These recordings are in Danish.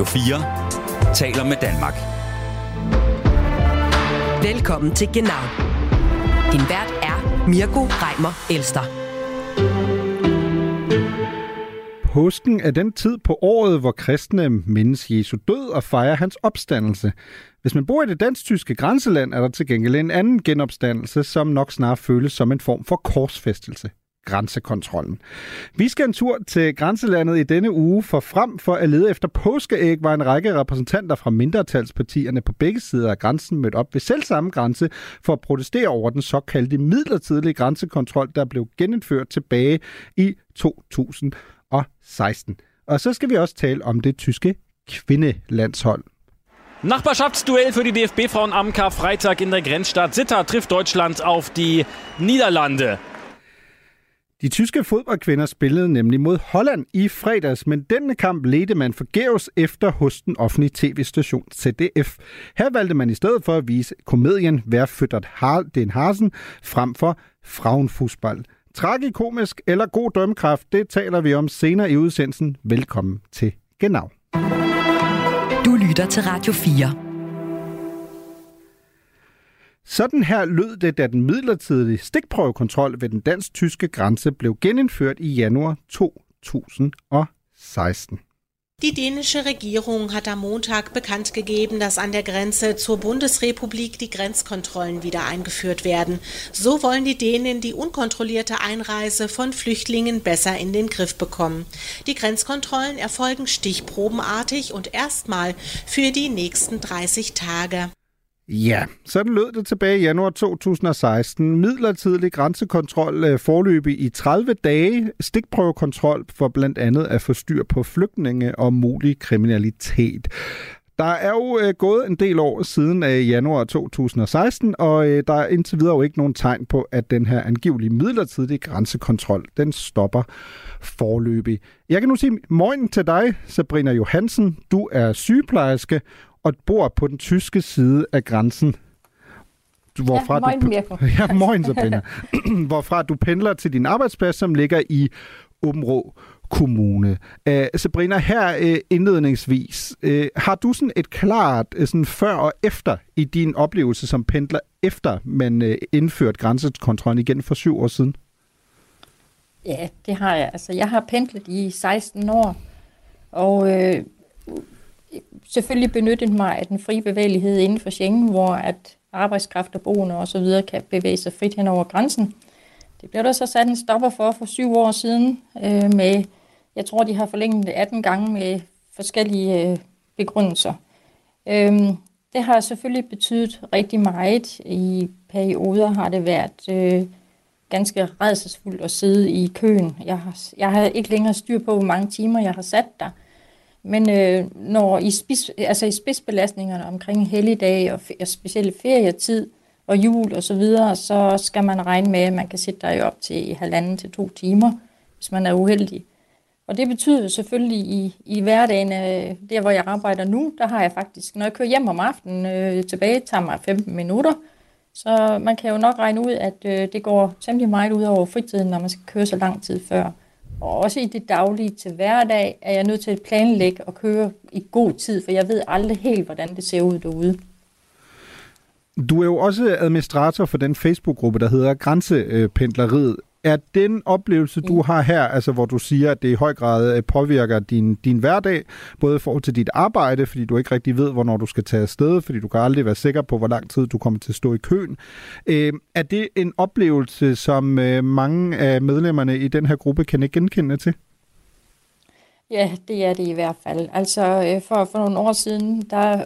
Radio 4 taler med Danmark. Velkommen til Genau. Din vært er Mirko Reimer Elster. Påsken er den tid på året, hvor kristne mindes Jesu død og fejrer hans opstandelse. Hvis man bor i det dansk-tyske grænseland, er der til gengæld en anden genopstandelse, som nok snart føles som en form for korsfæstelse grænsekontrollen. Vi skal en tur til grænselandet i denne uge, for frem for at lede efter påskeæg var en række repræsentanter fra mindretalspartierne på begge sider af grænsen mødt op ved selvsamme grænse for at protestere over den såkaldte midlertidige grænsekontrol, der blev genindført tilbage i 2016. Og så skal vi også tale om det tyske kvindelandshold. Nachbarschaftsduell für die DFB-Frauen am Karfreitag in der Grenzstadt Zitter trifft Deutschland auf die Niederlande. De tyske fodboldkvinder spillede nemlig mod Holland i fredags, men denne kamp ledte man forgæves efter hos den offentlige tv-station ZDF. Her valgte man i stedet for at vise komedien Vær født den Hasen frem for Frauenfußball. Tragikomisk eller god dømmekraft, det taler vi om senere i udsendelsen. Velkommen til Genau. Du lytter til Radio 4. Sådan her lød det, da den midlertidige stikprøvekontrol ved den dansk-tyske grænse blev genindført i januar 2016. Die dänische Regierung hat am Montag bekannt gegeben, dass an der Grenze zur Bundesrepublik die Grenzkontrollen wieder eingeführt werden. So wollen die Dänen die unkontrollierte Einreise von Flüchtlingen besser in den Griff bekommen. Die Grenzkontrollen erfolgen stichprobenartig und erstmal für die nächsten 30 Tage. Ja, sådan lød det tilbage i januar 2016. Midlertidig grænsekontrol øh, forløbe i 30 dage. Stikprøvekontrol for blandt andet at få styr på flygtninge og mulig kriminalitet. Der er jo øh, gået en del år siden af januar 2016, og øh, der er indtil videre jo ikke nogen tegn på, at den her angivelige midlertidige grænsekontrol, den stopper forløbig. Jeg kan nu sige morgen til dig, Sabrina Johansen. Du er sygeplejerske, og bor på den tyske side af grænsen. Hvorfra ja, moin, du, ja, moin, Sabrina. hvorfra du pendler til din arbejdsplads, som ligger i Åbenrå Kommune. Uh, Sabrina, her uh, indledningsvis, uh, har du sådan et klart uh, sådan før og efter i din oplevelse som pendler, efter man uh, indførte grænsekontrollen igen for syv år siden? Ja, det har jeg. Altså, jeg har pendlet i 16 år, og øh, selvfølgelig benyttet mig af den frie bevægelighed inden for Schengen, hvor at arbejdskraft og boende og så videre kan bevæge sig frit hen over grænsen. Det blev der så sat en stopper for for syv år siden øh, med, jeg tror, de har forlænget det 18 gange med forskellige øh, begrundelser. Øh, det har selvfølgelig betydet rigtig meget. I perioder har det været øh, ganske redselsfuldt at sidde i køen. Jeg har, jeg har ikke længere styr på, hvor mange timer jeg har sat der. Men øh, når i, spids, altså i spidsbelastningerne omkring helligdage og, og specielle ferietid og jul og så videre, så skal man regne med, at man kan sætte dig op til halvanden til to timer, hvis man er uheldig. Og det betyder selvfølgelig i, i hverdagen, øh, der hvor jeg arbejder nu, der har jeg faktisk, når jeg kører hjem om aftenen øh, tilbage, tager mig 15 minutter. Så man kan jo nok regne ud, at øh, det går temmelig meget ud over fritiden, når man skal køre så lang tid før og også i det daglige til hverdag, er jeg nødt til at planlægge og køre i god tid, for jeg ved aldrig helt, hvordan det ser ud derude. Du er jo også administrator for den Facebook-gruppe, der hedder Grænsependleriet. Er den oplevelse, du har her, altså hvor du siger, at det i høj grad øh, påvirker din, din hverdag, både i forhold til dit arbejde, fordi du ikke rigtig ved, hvornår du skal tage afsted, fordi du kan aldrig være sikker på, hvor lang tid du kommer til at stå i køen. Øh, er det en oplevelse, som øh, mange af medlemmerne i den her gruppe kan ikke genkende til? Ja, det er det i hvert fald. Altså øh, for, for nogle år siden, der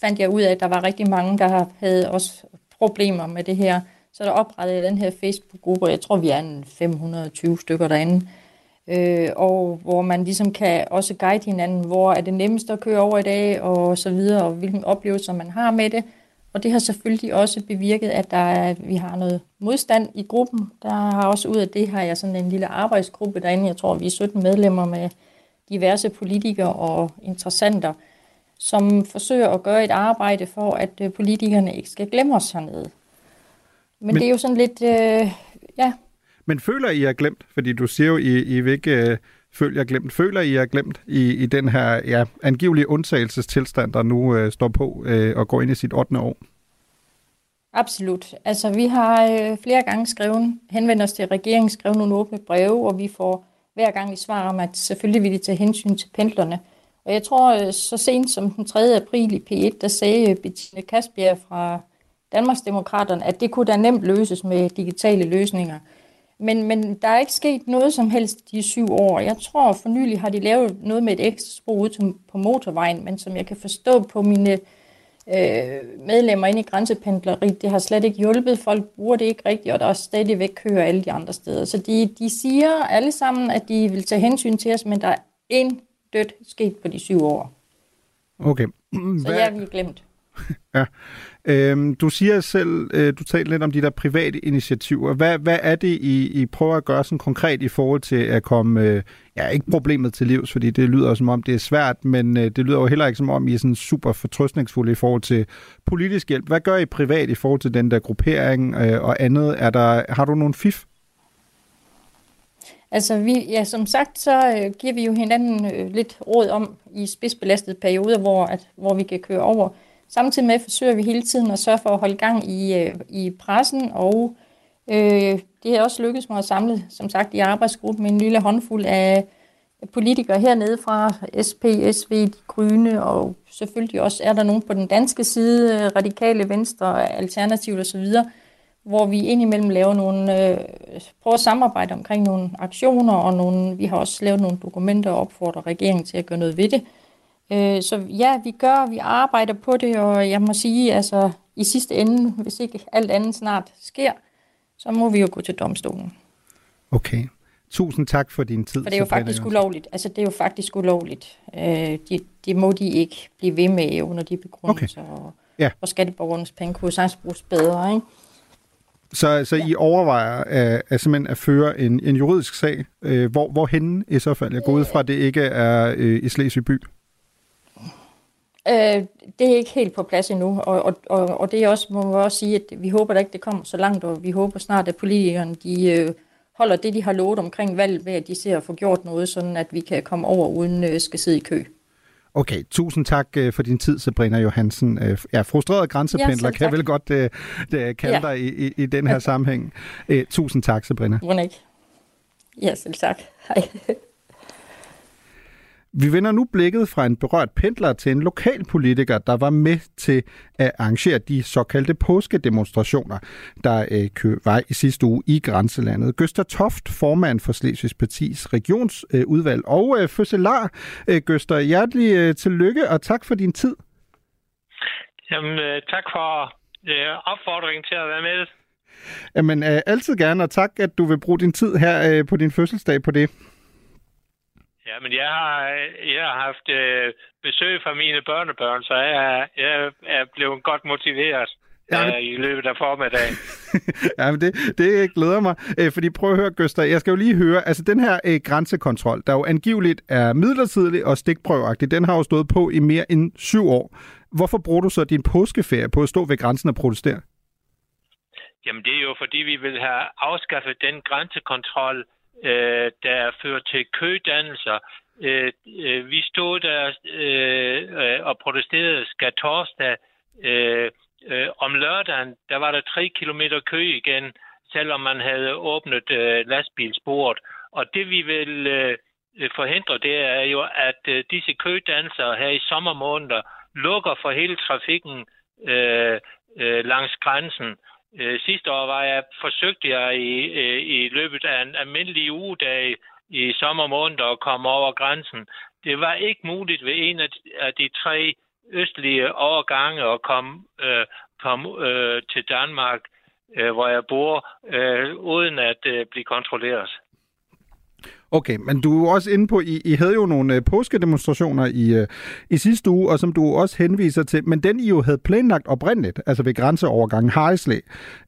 fandt jeg ud af, at der var rigtig mange, der havde også problemer med det her så der oprettede den her Facebook-gruppe, jeg tror, vi er en 520 stykker derinde, øh, og hvor man ligesom kan også guide hinanden, hvor er det nemmest at køre over i dag, og så videre, og hvilken oplevelse man har med det. Og det har selvfølgelig også bevirket, at der er, vi har noget modstand i gruppen. Der har også ud af det har jeg sådan en lille arbejdsgruppe derinde. Jeg tror, vi er 17 medlemmer med diverse politikere og interessenter, som forsøger at gøre et arbejde for, at øh, politikerne ikke skal glemme os hernede. Men, men det er jo sådan lidt, øh, ja. Men føler I er glemt? Fordi du siger jo, I, I vil ikke øh, føler jeg glemt. Føler I er glemt i, i den her ja, angivelige undtagelsestilstand, der nu øh, står på øh, og går ind i sit 8. år? Absolut. Altså, vi har øh, flere gange skrevet, henvendt os til regeringen, skrevet nogle åbne breve, og vi får hver gang i svar om, at selvfølgelig vil de tage hensyn til pendlerne. Og jeg tror, øh, så sent som den 3. april i P1, der sagde Bettine Kasbjerg fra Danmarksdemokraterne, at det kunne da nemt løses med digitale løsninger. Men, men der er ikke sket noget som helst de syv år. Jeg tror, for nylig har de lavet noget med et ekstra spor ud på motorvejen, men som jeg kan forstå på mine øh, medlemmer inde i grænsependleri, det har slet ikke hjulpet. Folk bruger det ikke rigtigt, og der er stadigvæk kører alle de andre steder. Så de, de siger alle sammen, at de vil tage hensyn til os, men der er en dødt sket på de syv år. Okay. Hvad? Så ja, vi glemt. ja. Øhm, du siger selv, øh, du talte lidt om de der private initiativer. Hvad, hvad er det, I, I prøver at gøre sådan konkret i forhold til at komme, øh, ja, ikke problemet til livs, fordi det lyder som om, det er svært, men øh, det lyder jo heller ikke som om, I er sådan super fortrøstningsfulde i forhold til politisk hjælp. Hvad gør I privat i forhold til den der gruppering øh, og andet? Er der, har du nogle fif? Altså, vi, ja, som sagt, så øh, giver vi jo hinanden øh, lidt råd om i spidsbelastede perioder, hvor, at, hvor vi kan køre over. Samtidig med forsøger vi hele tiden at sørge for at holde gang i, øh, i pressen, og øh, det har også lykkedes mig at samle, som sagt, i arbejdsgruppen med en lille håndfuld af politikere hernede fra SP, SV, De Grønne, og selvfølgelig også er der nogen på den danske side, Radikale Venstre, Alternativ osv., hvor vi indimellem laver nogle, øh, prøver at samarbejde omkring nogle aktioner, og nogle, vi har også lavet nogle dokumenter og opfordrer regeringen til at gøre noget ved det. Øh, så ja, vi gør, vi arbejder på det, og jeg må sige, altså i sidste ende, hvis ikke alt andet snart sker, så må vi jo gå til domstolen. Okay. Tusind tak for din tid. For det er jo faktisk ulovligt. Altså, det er jo faktisk ulovligt. Øh, det, de må de ikke blive ved med under de begrundelser. Okay. Og, ja. og skatteborgernes penge kunne sagtens bruges bedre, ikke? Så, så ja. I overvejer at, at, simpelthen at føre en, en juridisk sag. Øh, hvor, hvor henne i så fald? Jeg går ud fra, at det ikke er øh, i Slesvig by. Øh, det er ikke helt på plads endnu, og, og, og, og det er også, må man også sige, at vi håber da ikke, det kommer så langt, og vi håber snart, at politikerne de, øh, holder det, de har lovet omkring valg, ved at de ser at få gjort noget, sådan at vi kan komme over uden øh, skal sidde i kø. Okay, tusind tak øh, for din tid, Sabrina Johansen. Øh, ja, frustreret grænsependler ja, kan jeg vel godt uh, kalde ja. dig i, i, i den her sammenhæng. Uh, tusind tak, Sabrina. Hvordan ikke? Ja, selv tak. Hej. Vi vender nu blikket fra en berørt pendler til en lokal politiker, der var med til at arrangere de såkaldte påskedemonstrationer, der øh, var i sidste uge i grænselandet. Gøster Toft, formand for Slesvigs Partis regionsudvalg øh, og øh, fødselar. Øh, Gøster, hjertelig øh, tillykke og tak for din tid. Jamen, øh, tak for øh, opfordringen til at være med. Jamen, øh, altid gerne, og tak, at du vil bruge din tid her øh, på din fødselsdag på det. Ja, men jeg har, jeg har haft øh, besøg fra mine børnebørn, så jeg, jeg er blevet godt motiveret. Ja, men... i løbet af formiddagen. ja, men det, det glæder mig. Øh, fordi prøv at høre, Gøster, jeg skal jo lige høre, altså den her øh, grænsekontrol, der jo angiveligt er midlertidig og stikprøveagtig, den har jo stået på i mere end syv år. Hvorfor bruger du så din påskeferie på at stå ved grænsen og protestere? Jamen det er jo fordi, vi vil have afskaffet den grænsekontrol, øh, der fører til kødannelser. Øh, øh, vi stod der øh, øh, og protesterede skal torsdag. Øh, øh, om lørdagen, der var der tre kilometer kø igen, selvom man havde åbnet øh, lastbilsporet. Og det vi vil øh, forhindre, det er jo, at øh, disse kødannelser her i sommermåneder lukker for hele trafikken øh, øh, langs grænsen. Øh, sidste år var jeg, forsøgte jeg i, øh, i løbet af en almindelig ugedag i sommermåneder at komme over grænsen. Det var ikke muligt ved en af de, af de tre østlige overgange at komme, øh, komme øh, til Danmark, øh, hvor jeg bor, øh, uden at øh, blive kontrolleret. Okay, men du er også inde på, I, I havde jo nogle øh, påskedemonstrationer i, øh, i sidste uge, og som du også henviser til, men den I jo havde planlagt oprindeligt, altså ved grænseovergangen Harrislæ,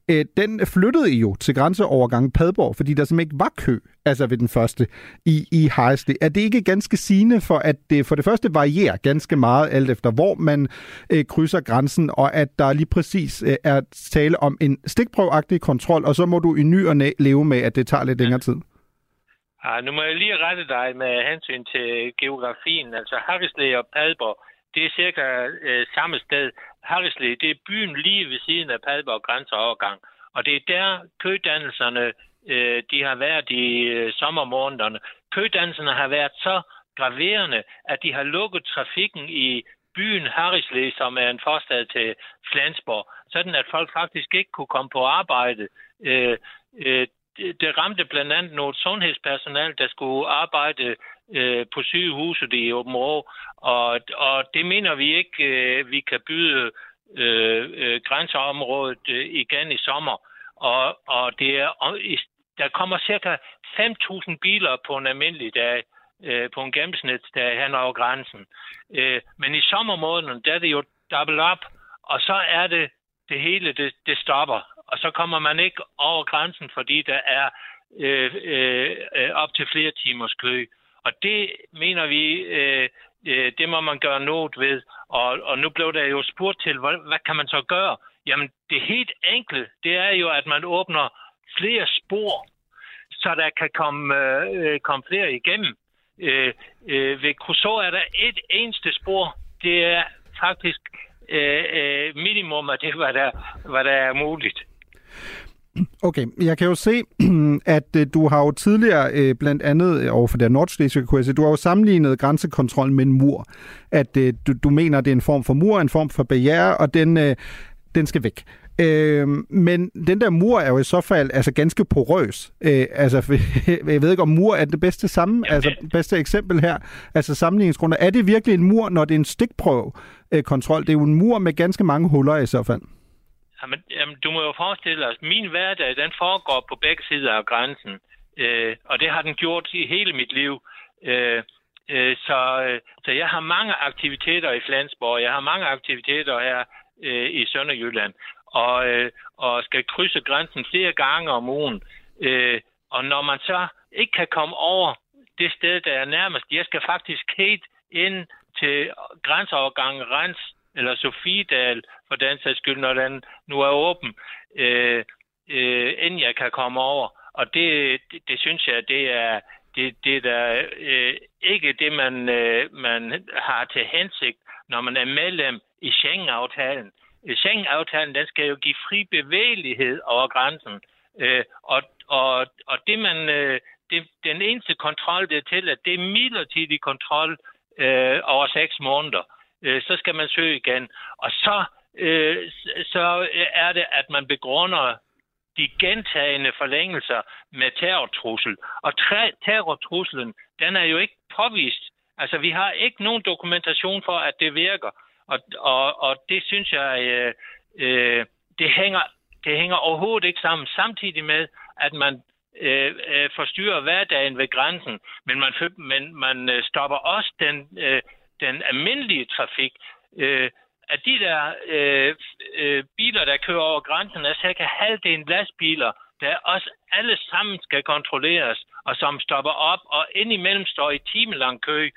øh, den flyttede I jo til grænseovergangen Padborg, fordi der simpelthen ikke var kø, altså ved den første i, i Harrislæ. Er det ikke ganske sigende for, at det for det første varierer ganske meget alt efter, hvor man øh, krydser grænsen, og at der lige præcis øh, er tale om en stikprøvagtig kontrol, og så må du i ny og næ leve med, at det tager lidt længere tid? Ah, nu må jeg lige rette dig med hensyn til geografien. Altså Harrisley og Padborg, det er cirka øh, samme sted. Harrisley, det er byen lige ved siden af Padborg grænseovergang. Og det er der kødannelserne, øh, de har været i øh, sommermånederne. Kødannelserne har været så graverende, at de har lukket trafikken i byen Harrisley, som er en forstad til Flensborg, sådan at folk faktisk ikke kunne komme på arbejde. Øh, øh, det ramte blandt andet noget sundhedspersonal, der skulle arbejde øh, på sygehuset i Åben og, og det mener vi ikke, øh, vi kan byde øh, øh, grænseområdet øh, igen i sommer. Og, og det er, og, der kommer cirka 5.000 biler på en almindelig dag, øh, på en gennemsnitsdag hen over grænsen. Øh, men i sommermåneden, der er det jo double up, og så er det det hele, det, det stopper og så kommer man ikke over grænsen, fordi der er øh, øh, øh, op til flere timers kø. Og det mener vi, øh, øh, det må man gøre noget ved. Og, og nu blev der jo spurgt til, hvad, hvad kan man så gøre? Jamen, det helt enkle, det er jo, at man åbner flere spor, så der kan komme, øh, komme flere igennem. Øh, øh, ved Crusoe er der et eneste spor. Det er faktisk øh, øh, minimum af det, hvad der, hvad der er muligt. Okay, jeg kan jo se, at øh, du har jo tidligere, øh, blandt andet øh, over for der Nordslesvig, kunne jeg se, du har jo sammenlignet grænsekontrol med en mur. At du, du mener, det er en form for mur, en form for barriere, og den, den skal væk. Øh, men den der mur er jo i så fald altså ganske porøs. Øh, altså, jeg ved ikke, om mur er det bedste samme, altså bedste eksempel her. Altså sammenligningsgrunder. Er det virkelig en mur, når det er en stikprøvekontrol? Det er jo en mur med ganske mange huller i så fald. Jamen, jamen, du må jo forestille dig, at min hverdag, den foregår på begge sider af grænsen. Øh, og det har den gjort i hele mit liv. Øh, øh, så, øh, så jeg har mange aktiviteter i Flensborg. Jeg har mange aktiviteter her øh, i Sønderjylland. Og, øh, og skal krydse grænsen flere gange om ugen. Øh, og når man så ikke kan komme over det sted, der er nærmest, jeg skal faktisk helt ind til grænseovergangen Rens eller Sofiedal, for den sags skyld, når den nu er åben, øh, øh, inden jeg kan komme over. Og det, det, det synes jeg, det er, det, det er da øh, ikke det, man, øh, man har til hensigt, når man er medlem i Schengen-aftalen. Schengen-aftalen, den skal jo give fri bevægelighed over grænsen. Øh, og, og, og det, man, øh, det, den eneste kontrol, det er til, at det er midlertidig kontrol øh, over seks måneder øh, så skal man søge igen. Og så, øh, så øh, er det, at man begrunder de gentagende forlængelser med terrortrussel. Og terrortruslen, den er jo ikke påvist. Altså, vi har ikke nogen dokumentation for, at det virker. Og, og, og det synes jeg, øh, øh, det, hænger, det hænger overhovedet ikke sammen. Samtidig med, at man øh, øh forstyrrer hverdagen ved grænsen, men man, men man øh, stopper også den øh, den almindelige trafik, øh, at de der øh, øh, biler, der kører over grænsen, er cirka halvdelen lastbiler, der også alle sammen skal kontrolleres, og som stopper op og indimellem står i timelang kø.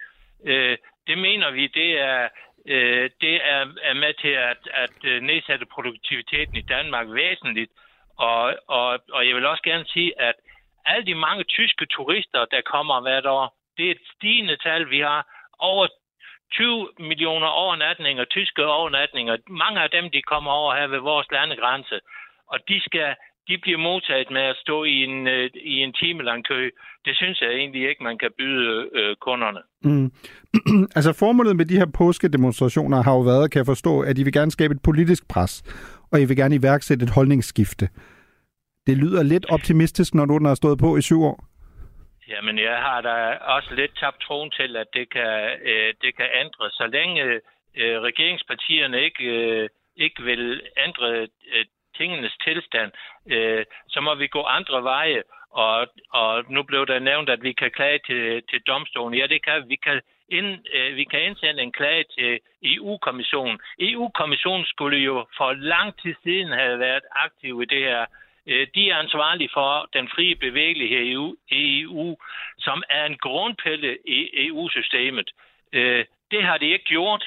Øh, det mener vi, det er, øh, det er, er med til at, at øh, nedsætte produktiviteten i Danmark væsentligt. Og, og, og jeg vil også gerne sige, at alle de mange tyske turister, der kommer hvert år, det er et stigende tal. Vi har over 20 millioner overnatninger, tyske overnatninger. Mange af dem, de kommer over her ved vores landegrænse, og de skal de bliver modtaget med at stå i en, øh, i en time lang kø. Det synes jeg egentlig ikke, man kan byde øh, kunderne. Mm. altså formålet med de her påskedemonstrationer har jo været, kan jeg forstå, at I vil gerne skabe et politisk pres, og I vil gerne iværksætte et holdningsskifte. Det lyder lidt optimistisk, når du den har stået på i syv år. Jamen, jeg har da også lidt tabt troen til, at det kan, øh, det kan ændre. Så længe øh, regeringspartierne ikke, øh, ikke vil ændre øh, tingenes tilstand, øh, så må vi gå andre veje. Og, og nu blev der nævnt, at vi kan klage til, til domstolen. Ja, det kan vi. Kan ind, øh, vi kan indsende en klage til EU-kommissionen. EU-kommissionen skulle jo for lang tid siden have været aktiv i det her Øh, Øh, de er ansvarlige for den frie bevægelighed i EU, EU som er en grundpille i EU-systemet. Øh, det har de ikke gjort,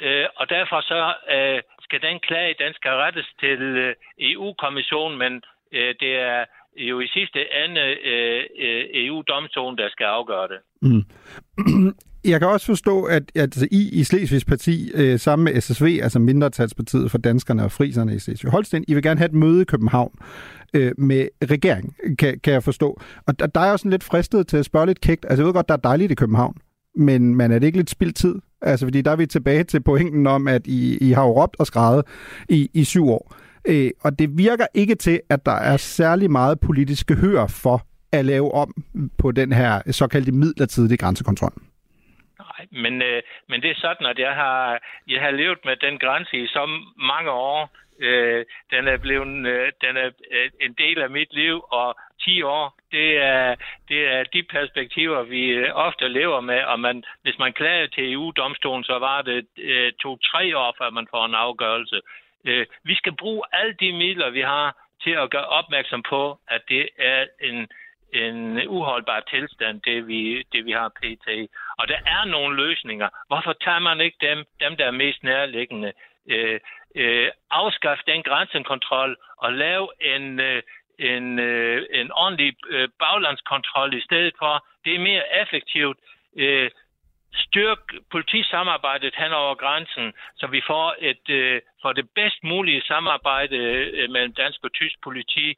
øh, og derfor så skal den klage, den skal rettes til EU-kommissionen, men det er jo i sidste ende øh, øh, EU-domstolen, der skal afgøre det. Mm. Jeg kan også forstå, at, at altså, I i Slesvigs parti, øh, sammen med SSV, altså mindretalspartiet for danskerne og friserne i Slesvig Holsten, I vil gerne have et møde i København øh, med regeringen, kan, kan jeg forstå. Og der, der er jeg også lidt fristet til at spørge lidt kægt. Altså, jeg ved godt, der er dejligt i København, men man er det ikke lidt spildt tid? Altså, fordi der er vi tilbage til pointen om, at I, I har jo råbt og skrevet i, i syv år. Øh, og det virker ikke til, at der er særlig meget politiske hør for at lave om på den her såkaldte midlertidige grænsekontrol. Nej, men, øh, men det er sådan, at jeg har, jeg har levet med den grænse i så mange år. Øh, den er blevet øh, den er øh, en del af mit liv, og 10 år, det er, det er de perspektiver, vi øh, ofte lever med. Og man, hvis man klager til EU-domstolen, så var det øh, to-tre år, før man får en afgørelse. Øh, Øh, vi skal bruge alle de midler, vi har, til at gøre opmærksom på, at det er en en uholdbar tilstand, det vi, det vi har pt. Og der er nogle løsninger. Hvorfor tager man ikke dem, dem der er mest nærliggende? Øh, øh, afskaffe den grænsekontrol og lave en, øh, en, øh, en ordentlig øh, baglandskontrol i stedet for. Det er mere effektivt. Øh, styrk politisamarbejdet hen over grænsen, så vi får et øh, for det bedst mulige samarbejde øh, mellem dansk og tysk politi,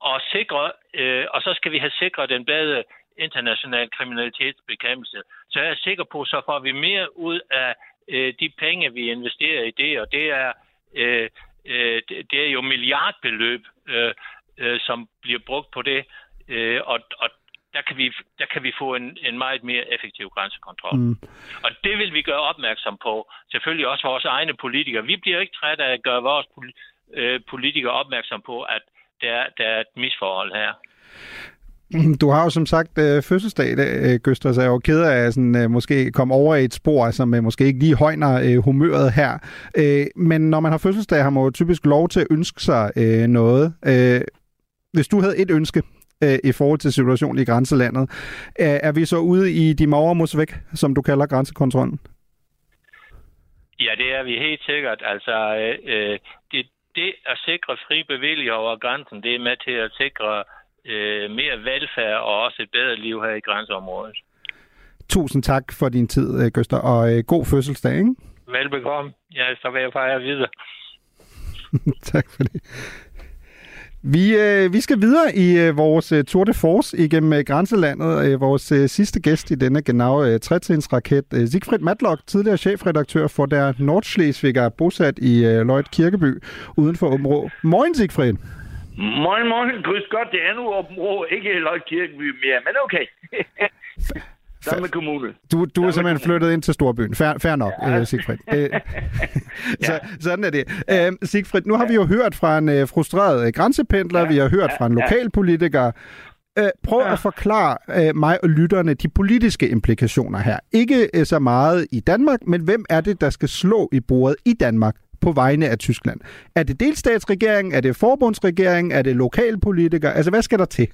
og sikre, øh, og så skal vi have sikret den bedre international kriminalitetsbekæmpelse. Så jeg er sikker på, så får vi mere ud af øh, de penge, vi investerer i det, og det er, øh, øh, det er jo milliardbeløb, øh, øh, som bliver brugt på det, øh, og, og der kan vi, der kan vi få en, en meget mere effektiv grænsekontrol. Mm. Og det vil vi gøre opmærksom på. Selvfølgelig også vores egne politikere. Vi bliver ikke trætte af at gøre vores øh, politikere opmærksom på, at der, der er et misforhold her. Du har jo som sagt øh, fødselsdag i dag, øh, Gøster, så jeg er jo ked af sådan, øh, måske komme over i et spor, som øh, måske ikke lige højner øh, humøret her. Øh, men når man har fødselsdag, har man jo typisk lov til at ønske sig øh, noget. Øh, hvis du havde et ønske øh, i forhold til situationen i grænselandet, øh, er vi så ude i de væk, som du kalder grænsekontrollen? Ja, det er vi helt sikkert. Altså, øh, det, det at sikre fri bevægelighed over grænsen, det er med til at sikre øh, mere velfærd og også et bedre liv her i grænseområdet. Tusind tak for din tid, øh, Gøster, og øh, god fødselsdag, ikke? Velbekomme. Ja, så vil jeg fejre videre. tak for det. Vi, øh, vi skal videre i øh, vores øh, Tour de Force igennem øh, grænselandet. Øh, vores øh, sidste gæst i denne genau øh, raket øh, Sigfrid Matlock, tidligere chefredaktør for der Nordschleswiger, bosat i øh, Løjt Kirkeby uden for Åbenrå. Moin, Sigfrid. Moin, moin. Grüß godt. Det er nu Åbenrå, ikke Løjt Kirkeby mere, men okay. Samme kommune. Du, du er simpelthen flyttet ind til Storbyen. Fær, fær nok, ja. uh, Sigfrid. Så, ja. Sådan er det. Uh, Sigfrid, nu har vi jo hørt fra en uh, frustreret uh, grænsependler, ja. vi har hørt ja. fra en lokalpolitiker. Uh, prøv ja. at forklare uh, mig og lytterne de politiske implikationer her. Ikke uh, så meget i Danmark, men hvem er det, der skal slå i bordet i Danmark på vegne af Tyskland? Er det delstatsregeringen? Er det forbundsregeringen? Er det lokalpolitikere? Altså, hvad skal der til?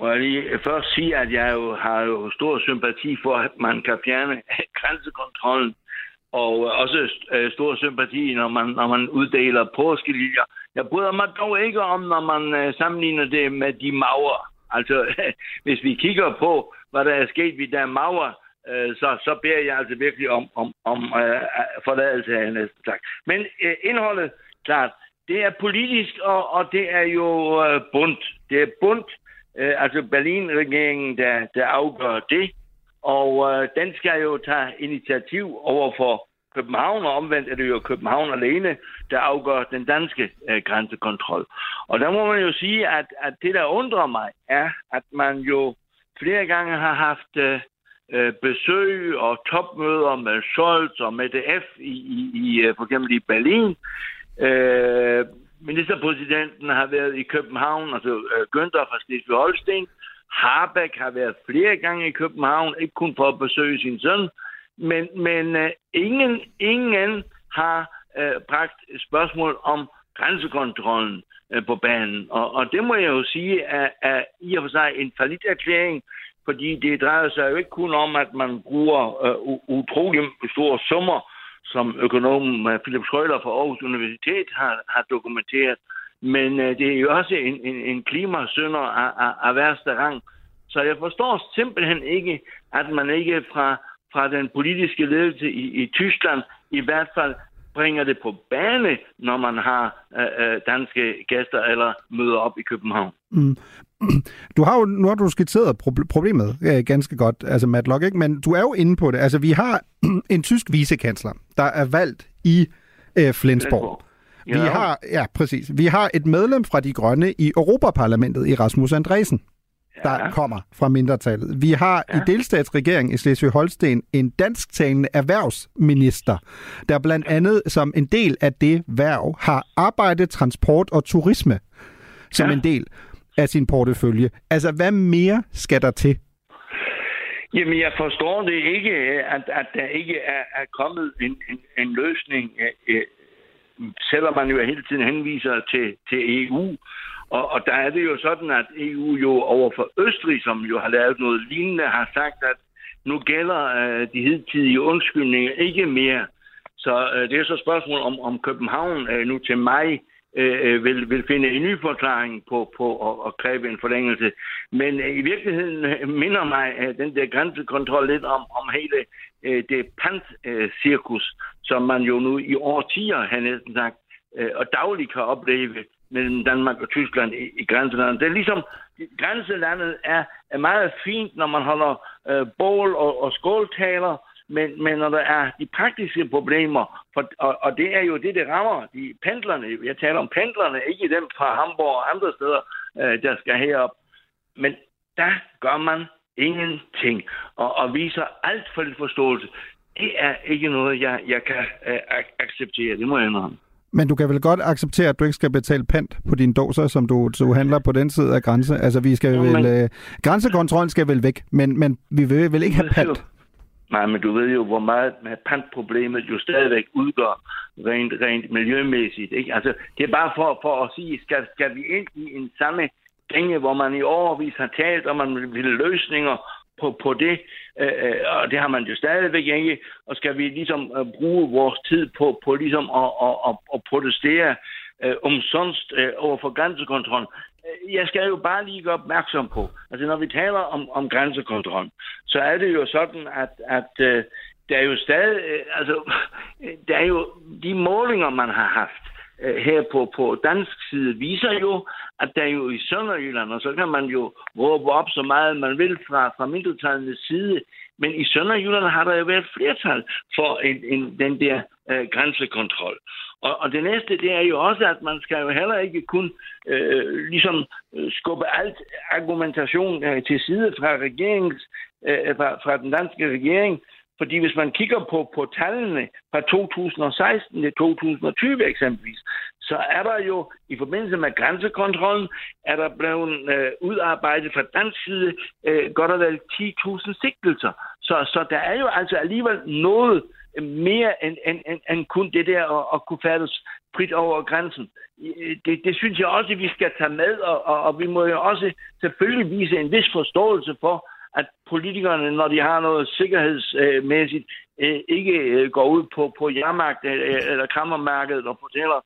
Må jeg lige øh, først sige, at jeg jo har jo stor sympati for, at man kan fjerne grænsekontrollen, og øh, også øh, stor sympati, når man, når man uddeler påskeliljer. Jeg bryder mig dog ikke om, når man sammenligner det med de maver. Altså, hvis vi kigger på, hvad der er sket ved der maver, så, så beder jeg altså virkelig om, om, om øh, forladelse af næsten tak. Men øh, indholdet, klart, det er politisk, og, og det er jo øh, bundt. Det er bundt øh, altså Berlin-regeringen, der, der afgør det. Og øh, den skal jo tage initiativ over for København, og omvendt er det jo København alene, der afgør den danske øh, grænsekontrol. Og der må man jo sige, at, at det, der undrer mig, er, at man jo flere gange har haft øh, øh besøg og topmøder med Scholz og med DF i, i, i øh, for eksempel i Berlin. Øh, ministerpræsidenten har været i København, altså øh, Günther fra Slesvig-Holsten. Harbeck har været flere gange i København, ikke kun for at besøge sin søn, men, men øh, ingen, ingen har øh, bragt et spørgsmål om grænsekontrollen øh, på banen. Og, og det må jeg jo sige er, er i og for sig en falit erklæring, fordi det drejer sig jo ikke kun om, at man bruger øh, utrolig store summer som økonomen Philip Schrøder fra Aarhus Universitet har, har dokumenteret. men øh, det er jo også en, en, en klimasønder af, af, af værste rang. Så jeg forstår simpelthen ikke, at man ikke fra, fra den politiske ledelse i, i Tyskland i hvert fald bringer det på bane, når man har øh, øh danske gæster eller møder op i København. Mm. Du har jo, nu har du skitseret problemet øh, ganske godt, altså Matlock, ikke? men du er jo inde på det. Altså, vi har en tysk vicekansler, der er valgt i øh, Flensborg. Vi ja. har, ja, præcis. Vi har et medlem fra De Grønne i Europaparlamentet, i Rasmus Andresen, ja. der kommer fra mindretallet. Vi har ja. i delstatsregeringen i Slesvig-Holsten en dansktalende erhvervsminister, der blandt andet som en del af det værv har arbejde, transport og turisme som ja. en del af sin portefølje. Altså, hvad mere skal der til? Jamen, jeg forstår det ikke, at, at der ikke er, er kommet en, en, en løsning, øh, øh selvom man jo hele tiden henviser til, til EU. Og, og der er det jo sådan, at EU jo overfor Østrig, som jo har lavet noget lignende, har sagt, at nu gælder øh, de hidtidige undskyldninger ikke mere. Så øh, det er så et spørgsmål om, om København øh, nu til maj Øh, øh, vil, vil finde en ny forklaring på, på at, at kræve en forlængelse. Men øh, i virkeligheden øh, minder mig øh, den der grænsekontrol lidt om, om hele øh, det pant-cirkus, øh, som man jo nu i årtier har næsten sagt, øh, og dagligt kan opleve mellem Danmark og Tyskland i, i grænselandet. Det er ligesom, grænselandet er, er meget fint, når man holder øh, bål og, og skåltaler, men, men når der er de praktiske problemer, for, og, og det er jo det, det rammer de pendlerne. Jeg taler om pendlerne, ikke dem fra Hamburg og andre steder, øh, der skal herop. Men der gør man ingenting, og, og viser alt for lidt forståelse. Det er ikke noget, jeg, jeg kan øh, acceptere. Det må jeg indrømme. Men du kan vel godt acceptere, at du ikke skal betale pant på dine dåser, som du, du handler på den side af grænse? Altså, vi skal jo, vel... Men... Øh, grænsekontrollen skal vel væk, men, men vi vil vel ikke have pant? Nej, men du ved jo, hvor meget pantproblemet jo stadigvæk udgør rent, rent miljømæssigt. Ikke? Altså, det er bare for, for at sige, skal, skal vi ind i en samme gænge, hvor man i overvis har talt, og man vil løsninger på, på det, øh, øh, og det har man jo stadigvæk ikke, og skal vi ligesom øh, bruge vores tid på, på ligesom at, at, at, at protestere øh, omsonst øh, over for grænsekontrollen. Øh, jeg skal jo bare lige gøre opmærksom på, altså når vi taler om, om grænsekontrollen, så er det jo sådan, at, at øh, der er jo stadig, øh, altså, der er jo de målinger, man har haft øh, her på, på dansk side, viser jo, at der jo i Sønderjylland, og så kan man jo råbe op så meget, man vil fra, fra mindretallenes side, men i Sønderjylland har der jo været flertal for en, en, den der øh, grænsekontrol. Og, og det næste, det er jo også, at man skal jo heller ikke kun øh, ligesom øh, skubbe alt argumentation øh, til side fra regerings, øh, fra, fra den danske regering, fordi hvis man kigger på, på tallene fra 2016 til 2020 eksempelvis, så er der jo i forbindelse med grænsekontrollen, er der blevet øh, udarbejdet fra dansk side øh, godt og vel 10.000 sigtelser. Så, så der er jo altså alligevel noget mere end, end, end, end kun det der at, at kunne færdes frit over grænsen. Det, det synes jeg også, at vi skal tage med, og, og, og vi må jo også selvfølgelig vise en vis forståelse for, at politikerne, når de har noget sikkerhedsmæssigt, øh, ikke øh, går ud på, på jermarkt øh, eller kammermærket og fortæller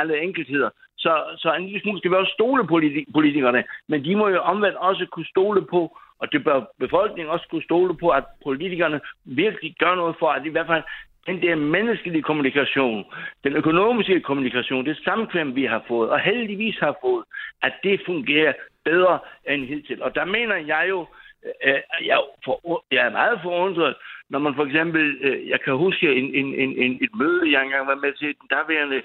alle enkeltheder. Så, så en lille smule skal vi også stole på politikerne, men de må jo omvendt også kunne stole på, og det bør befolkningen også kunne stole på, at politikerne virkelig gør noget for, at i hvert fald den der menneskelige kommunikation, den økonomiske kommunikation, det samkvem, vi har fået, og heldigvis har fået, at det fungerer bedre end hidtil. Og der mener jeg jo, øh, jeg, for, jeg er meget forundret, når man for eksempel, øh, jeg kan huske en, en, en, en, et møde, jeg engang var med til, den daværende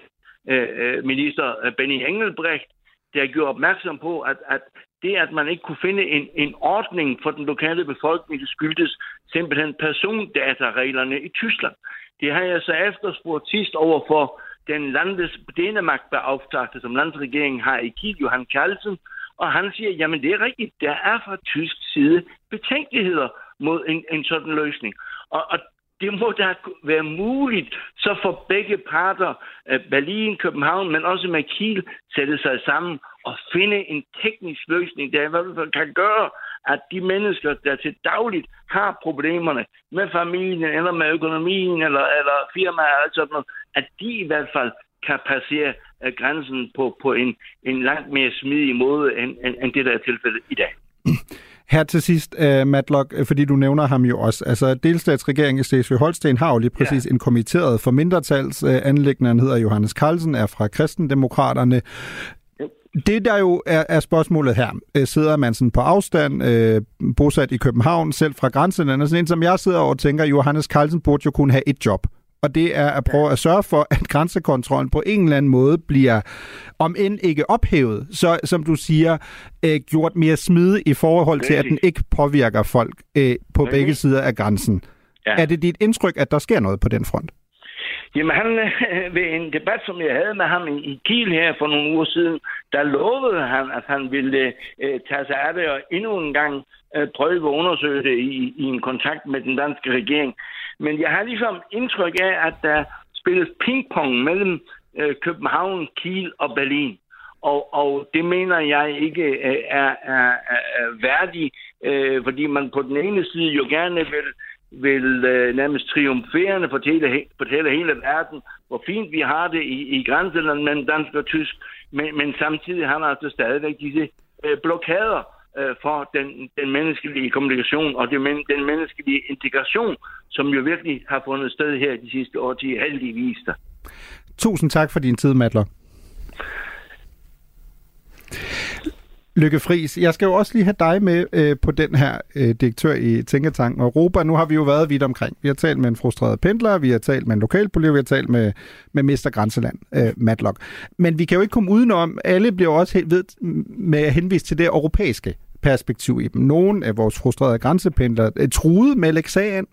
øh, øh minister øh, Benny Engelbrecht, der gjorde opmærksom på, at, at det, at man ikke kunne finde en, en ordning for den lokale befolkning, det skyldtes simpelthen persondatareglerne i Tyskland. Det har jeg så efterspurgt sidst over for den landes Dänemark-beauftragte, som landsregeringen har i Kiel, Johan Carlsen, og han siger, jamen det er rigtigt, der er fra tysk side betænkeligheder mod en, en sådan løsning. Og, og det må da være muligt, så for begge parter, Berlin, København, men også med Kiel, sætte sig sammen og finde en teknisk løsning, der i hvert fald kan gøre, at de mennesker, der til dagligt har problemerne med familien, eller med økonomien, eller, eller firmaer, eller sådan noget, at de i hvert fald kan passere øh, grænsen på, på en, en langt mere smidig måde, end, end, end det, der er tilfældet i dag. Her til sidst, uh, Matlock, fordi du nævner ham jo også. Altså, delstatsregeringen i Slesvig-Holsten har jo lige præcis ja. en kommitteret for mindretalsanlæggende. Han hedder Johannes Carlsen, er fra Kristendemokraterne. Det, der jo er, er spørgsmålet her, øh, sidder man sådan på afstand, øh, bosat i København, selv fra grænselandet, sådan en som jeg sidder og tænker, Johannes Carlsen burde jo kunne have et job og det er at prøve at sørge for, at grænsekontrollen på en eller anden måde bliver, om end ikke ophævet, så som du siger, øh, gjort mere smidig i forhold til, at den ikke påvirker folk øh, på begge sider af grænsen. Ja. Er det dit indtryk, at der sker noget på den front? Jamen, han, øh, ved en debat, som jeg havde med ham i, i Kiel her for nogle uger siden, der lovede han, at han ville øh, tage sig af det og endnu en gang øh, prøve at undersøge det i, i en kontakt med den danske regering. Men jeg har ligesom indtryk af, at der spilles pingpong mellem øh, København, Kiel og Berlin. Og, og det mener jeg ikke øh, er, er, er værdigt, øh, fordi man på den ene side jo gerne vil, vil øh, nærmest triumferende fortælle, fortælle hele verden, hvor fint vi har det i, i grænselandet mellem dansk og tysk, men, men samtidig har man altså stadigvæk disse øh, blokader øh, for den, den menneskelige kommunikation og den, den menneskelige integration, som jo virkelig har fundet sted her de sidste årtier, heldigvis der. Tusind tak for din tid, Madler. Lykke Friis, jeg skal jo også lige have dig med øh, på den her øh, direktør i Tænketanken Europa. Nu har vi jo været vidt omkring. Vi har talt med en frustreret pendler, vi har talt med en lokalpolitiker, vi har talt med, med Mester Grænseland, øh, Matlock. Men vi kan jo ikke komme udenom, alle bliver også helt ved med at henvise til det europæiske perspektiv i dem. Nogle af vores frustrerede grænsependlere øh, er truet med at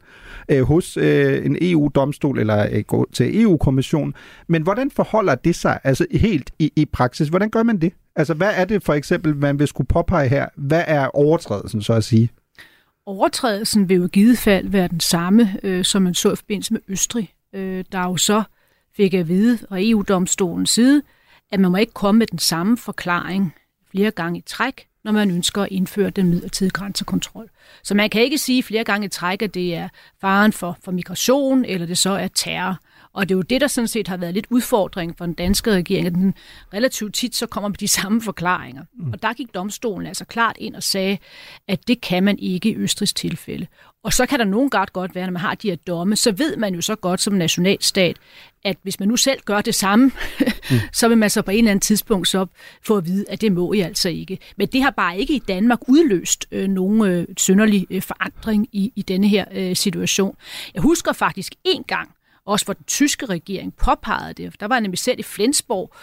øh, hos øh, en EU-domstol eller øh, gå til EU-kommissionen. Men hvordan forholder det sig altså helt i, i praksis? Hvordan gør man det? Altså, hvad er det for eksempel, man vil skulle påpege her? Hvad er overtrædelsen, så at sige? Overtrædelsen vil jo i givet fald være den samme, øh, som man så i forbindelse med Østrig. Øh, der jo så fik at vide fra EU-domstolens side, at man må ikke komme med den samme forklaring flere gange i træk, når man ønsker at indføre den midlertidige grænsekontrol. Så man kan ikke sige flere gange i træk, at det er faren for, for migration, eller det så er terror. Og det er jo det, der sådan set har været lidt udfordring for den danske regering, at den relativt tit så kommer med de samme forklaringer. Mm. Og der gik domstolen altså klart ind og sagde, at det kan man ikke i Østrigs tilfælde. Og så kan der nogen gange godt være, når man har de her domme, så ved man jo så godt som nationalstat, at hvis man nu selv gør det samme, mm. så vil man så på en eller anden tidspunkt så få at vide, at det må I altså ikke. Men det har bare ikke i Danmark udløst øh, nogen øh, synderlig øh, forandring i, i denne her øh, situation. Jeg husker faktisk en gang, også hvor den tyske regering påpegede det. Der var jeg nemlig selv i Flensborg,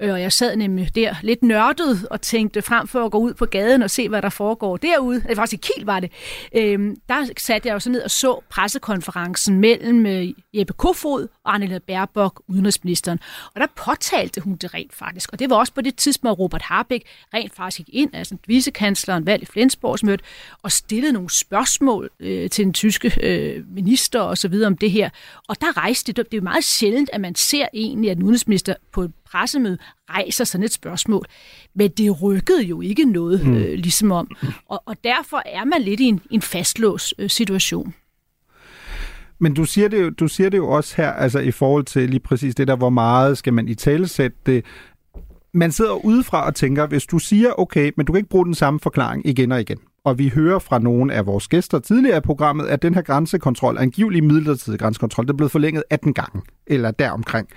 øh, og jeg sad nemlig der lidt nørdet og tænkte frem for at gå ud på gaden og se, hvad der foregår derude. Det var faktisk i Kiel, var det. Øh, der satte jeg jo så ned og så pressekonferencen mellem øh, Jeppe Kofod Annette Baerbock, udenrigsministeren. Og der påtalte hun det rent faktisk. Og det var også på det tidspunkt, Robert Harbeck rent faktisk gik ind, altså vicekansleren valgt i Flensborgsmødet, og stillede nogle spørgsmål øh, til den tyske øh, minister og så videre om det her. Og der rejste det. Det er jo meget sjældent, at man ser egentlig, at en udenrigsminister på et pressemøde rejser sådan et spørgsmål. Men det rykkede jo ikke noget, mm. øh, ligesom om. Og, og derfor er man lidt i en, en fastlåst øh, situation. Men du siger, det jo, du siger det jo også her, altså i forhold til lige præcis det der, hvor meget skal man i talesætte det. Man sidder udefra og tænker, hvis du siger, okay, men du kan ikke bruge den samme forklaring igen og igen. Og vi hører fra nogle af vores gæster tidligere i programmet, at den her grænsekontrol, angivelig midlertidig grænsekontrol, det er blevet forlænget 18 gange, eller deromkring.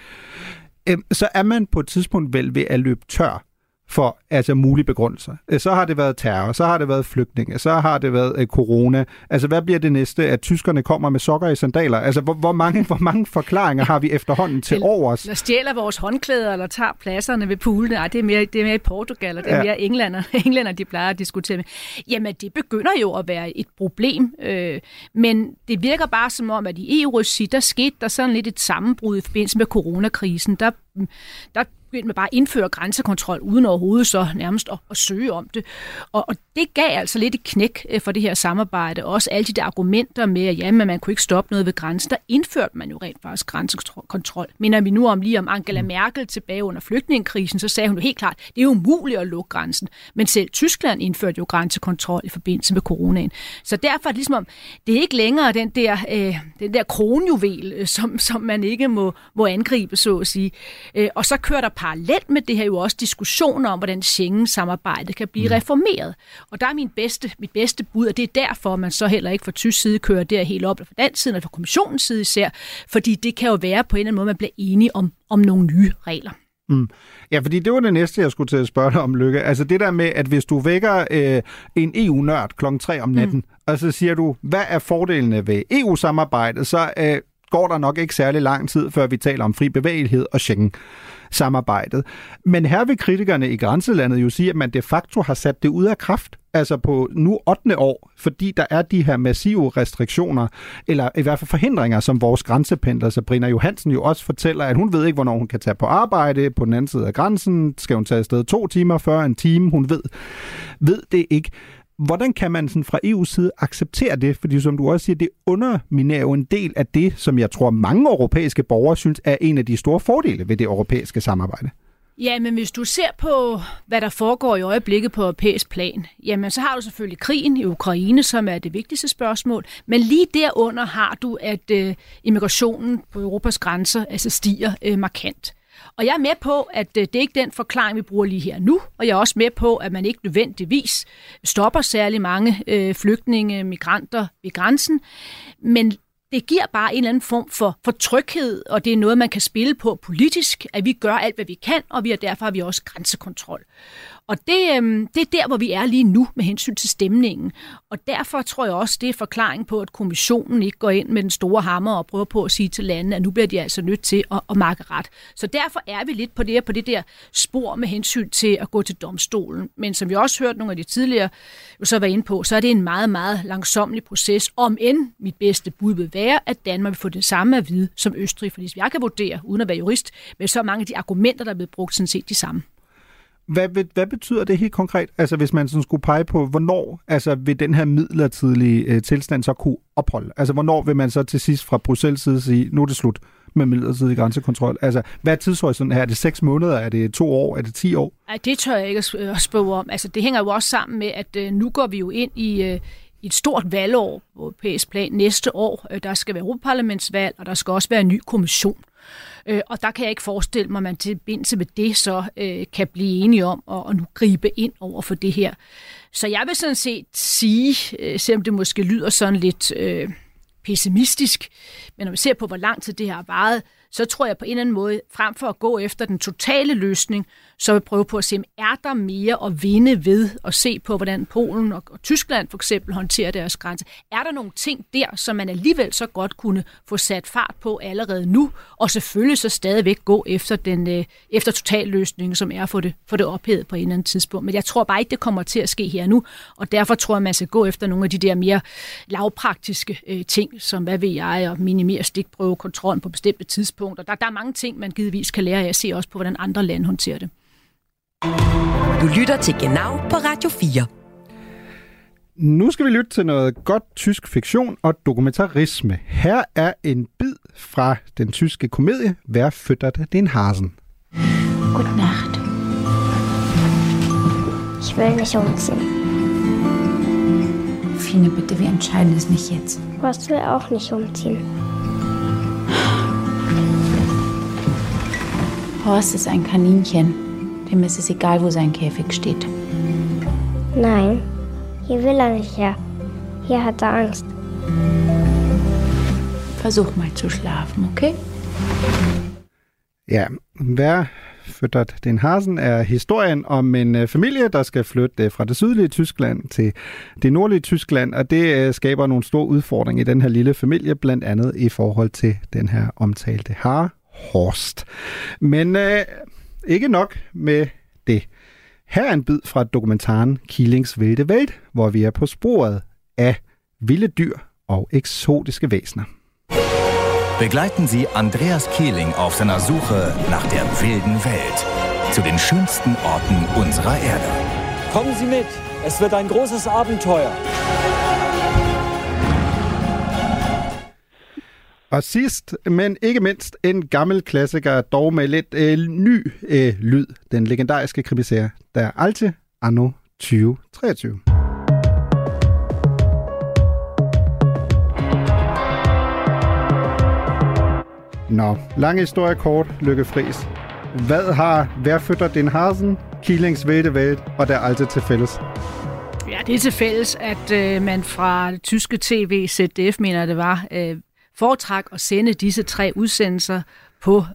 Øhm, så er man på et tidspunkt vel ved at løbe tør for altså mulige begrundelser. Øh, så har det været terror, så har det været flygtninge, så har det været uh, corona. Altså hvad bliver det næste, at tyskerne kommer med sokker i sandaler? Altså hvor, hvor, mange, hvor mange forklaringer har vi efterhånden til overs? Eller stjæler vores håndklæder, eller tager pladserne ved poolene. Ej, det er mere, det er mere i Portugal, og det er ja. mere englænder, englænder, de plejer at diskutere med. Jamen det begynder jo at være et problem, øh, men det virker bare som om, at i EU-regi, der skete der sådan lidt et sammenbrud i forbindelse med coronakrisen. Der, der begyndte med bare at indføre grænsekontrol, uden overhovedet så nærmest at, at søge om det. Og, og det gav altså lidt et knæk øh, for det her samarbejde. Også alle de der argumenter med, at jamen, man kunne ikke stoppe noget ved grænsen. Der indførte man jo rent faktisk grænsekontrol. Minder vi nu om lige om Angela Merkel tilbage under flygtningekrisen, så sagde hun jo helt klart, det er umuligt at lukke grænsen. Men selv Tyskland indførte jo grænsekontrol i forbindelse med coronaen. Så derfor er det ligesom om, det er ikke længere den der, øh, den der kronjuvel, øh, som, som man ikke må, må angribe, så at sige. Øh, og så kører der parallelt med det her jo også diskussioner om, hvordan Schengen-samarbejdet kan blive mm. reformeret. Og der er min bedste, mit bedste bud, og det er derfor, man så heller ikke fra tysk side kører der helt op, fra dansk side, eller fra kommissionens side især, fordi det kan jo være på en eller anden måde, man bliver enige om, om nogle nye regler. Mm. Ja, fordi det var det næste, jeg skulle til at spørge dig om, Lykke. Altså det der med, at hvis du vækker øh, en EU-nørd klokken 3 om natten, mm. og så siger du, hvad er fordelene ved EU-samarbejdet, så øh, går der nok ikke særlig lang tid, før vi taler om fri bevægelighed og Schengen samarbejdet. Men her vil kritikerne i grænselandet jo sige, at man de facto har sat det ud af kraft, altså på nu 8. år, fordi der er de her massive restriktioner, eller i hvert fald forhindringer, som vores grænsependler, Sabrina Johansen jo også fortæller, at hun ved ikke, hvornår hun kan tage på arbejde på den anden side af grænsen. Skal hun tage afsted to timer før en time? Hun ved, ved det ikke. Hvordan kan man sådan fra EU's side acceptere det? Fordi som du også siger, det underminerer jo en del af det, som jeg tror mange europæiske borgere synes er en af de store fordele ved det europæiske samarbejde. Ja, men hvis du ser på, hvad der foregår i øjeblikket på europæisk plan, jamen så har du selvfølgelig krigen i Ukraine, som er det vigtigste spørgsmål, men lige derunder har du, at øh, immigrationen på Europas grænser altså stiger øh, markant. Og jeg er med på, at øh, det er ikke den forklaring, vi bruger lige her nu, og jeg er også med på, at man ikke nødvendigvis stopper særlig mange øh, flygtninge, migranter ved grænsen, men det giver bare en eller anden form for, for tryghed, og det er noget, man kan spille på politisk, at vi gør alt, hvad vi kan, og vi er derfor har vi også grænsekontrol. Og det, øhm, det er der, hvor vi er lige nu med hensyn til stemningen. Og derfor tror jeg også, det er forklaring på, at kommissionen ikke går ind med den store hammer og prøver på at sige til landene, at nu bliver de altså nødt til at, at markere ret. Så derfor er vi lidt på det, på det der spor med hensyn til at gå til domstolen. Men som vi også hørt nogle af de tidligere jo så var inde på, så er det en meget, meget langsomlig proces. Om end mit bedste bud vil være, at Danmark vil få det samme at vide som Østrig. Fordi hvis jeg kan vurdere, uden at være jurist, med så mange af de argumenter, der er blevet brugt, sådan set de samme. Hvad, hvad betyder det helt konkret? Altså hvis man sådan skulle pege på, hvornår altså, vil den her midlertidige øh, tilstand så kunne opholde? Altså hvornår vil man så til sidst fra Bruxelles side sige, nu er det slut med midlertidig grænsekontrol? Altså hvad er tidshorisonten her? Er det seks måneder? Er det to år? Er det ti år? Nej, det tør jeg ikke at spørge om. Altså det hænger jo også sammen med, at øh, nu går vi jo ind i... Øh, i et stort valgår på europæisk plan næste år. Øh, der skal være Europaparlamentsvalg, og der skal også være en ny kommission. Øh, og der kan jeg ikke forestille mig, at man til med det så øh, kan blive enige om at, at nu gribe ind over for det her. Så jeg vil sådan set sige, øh, selvom det måske lyder sådan lidt øh, pessimistisk, men når vi ser på, hvor lang tid det har varet, så tror jeg på en eller anden måde, frem for at gå efter den totale løsning, så vil prøve på at se, er der mere at vinde ved at se på, hvordan Polen og, og Tyskland for eksempel håndterer deres grænse. Er der nogle ting der, som man alligevel så godt kunne få sat fart på allerede nu, og selvfølgelig så stadigvæk gå efter den øh, efter totalløsningen, som er få det, få det ophedet på en eller anden tidspunkt. Men jeg tror bare ikke, det kommer til at ske her nu, og derfor tror jeg, man skal gå efter nogle af de der mere lavpraktiske øh, ting, som hvad ved jeg, at minimere stikprøvekontrollen på bestemte tidspunkter. Der, der er mange ting, man givetvis kan lære af at se også på, hvordan andre lande håndterer det. Du lytter til Genau på Radio 4. Nu skal vi lytte til noget godt tysk fiktion og dokumentarisme. Her er en bid fra den tyske komedie Wer füttert den Hasen? Gute Nacht. Ich will nicht umziehen. Fine, bitte, wir entscheiden es nicht jetzt. Was will auch nicht umziehen. Horst ist ein Kaninchen. Dem ist es egal, wo sein Käfig steht. Nein, hier will er nicht her. Hier hat er Angst. Versuch mal zu schlafen, okay? Ja, wer flytter den Hasen er historien om en øh, familie, der skal flytte øh, fra det sydlige Tyskland til det nordlige Tyskland, og det øh, skaber nogle store udfordringer i den her lille familie, blandt andet i forhold til den her omtalte har Horst. Men øh, ikke nok med det. Her er en bid fra dokumentaren Killings Vilde Welt, hvor vi er på sporet af vilde dyr og eksotiske væsener. Begleiten Sie Andreas Kehling auf seiner Suche nach der wilden Welt, zu den schönsten Orten unserer Erde. Kommen Sie mit, es wird ein großes Abenteuer. Og sidst, men ikke mindst, en gammel klassiker, dog med lidt øh, ny øh, lyd. Den legendariske krimiserie, der er Alte Anno 2023. Nå, lang historie kort, Lykke Friis. Hvad har Værføtter den Hasen, Kielings Wilde Welt og der alte til fælles? Ja, det er til fælles, at øh, man fra tyske tv, ZDF mener det var, øh, foretræk at sende disse tre udsendelser på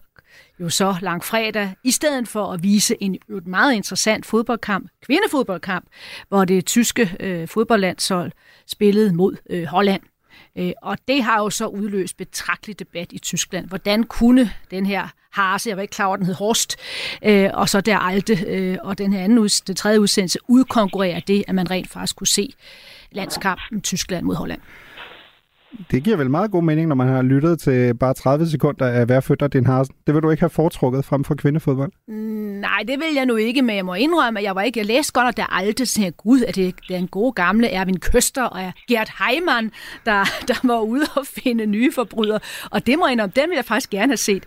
jo så langfredag, i stedet for at vise en meget interessant fodboldkamp, kvindefodboldkamp, hvor det tyske øh, fodboldlandshold spillede mod øh, Holland. Øh, og det har jo så udløst betragtelig debat i Tyskland. Hvordan kunne den her Harse, jeg var ikke klar over, den hed Horst, øh, og så der Alte, øh, og den her anden ud, den tredje udsendelse udkonkurrerer det, at man rent faktisk kunne se landskampen Tyskland mod Holland. Det giver vel meget god mening, når man har lyttet til bare 30 sekunder af hver føtter din Harsen. Det vil du ikke have foretrukket frem for kvindefodbold? Mm, nej, det vil jeg nu ikke, men jeg må indrømme, at jeg var ikke. Jeg læste godt, at der aldrig sagde, gud, at det, det er en god gamle Erwin Køster og Gert Heimann, der, der var ude og finde nye forbrydere. Og det må jeg indrømme, den vil jeg faktisk gerne have set.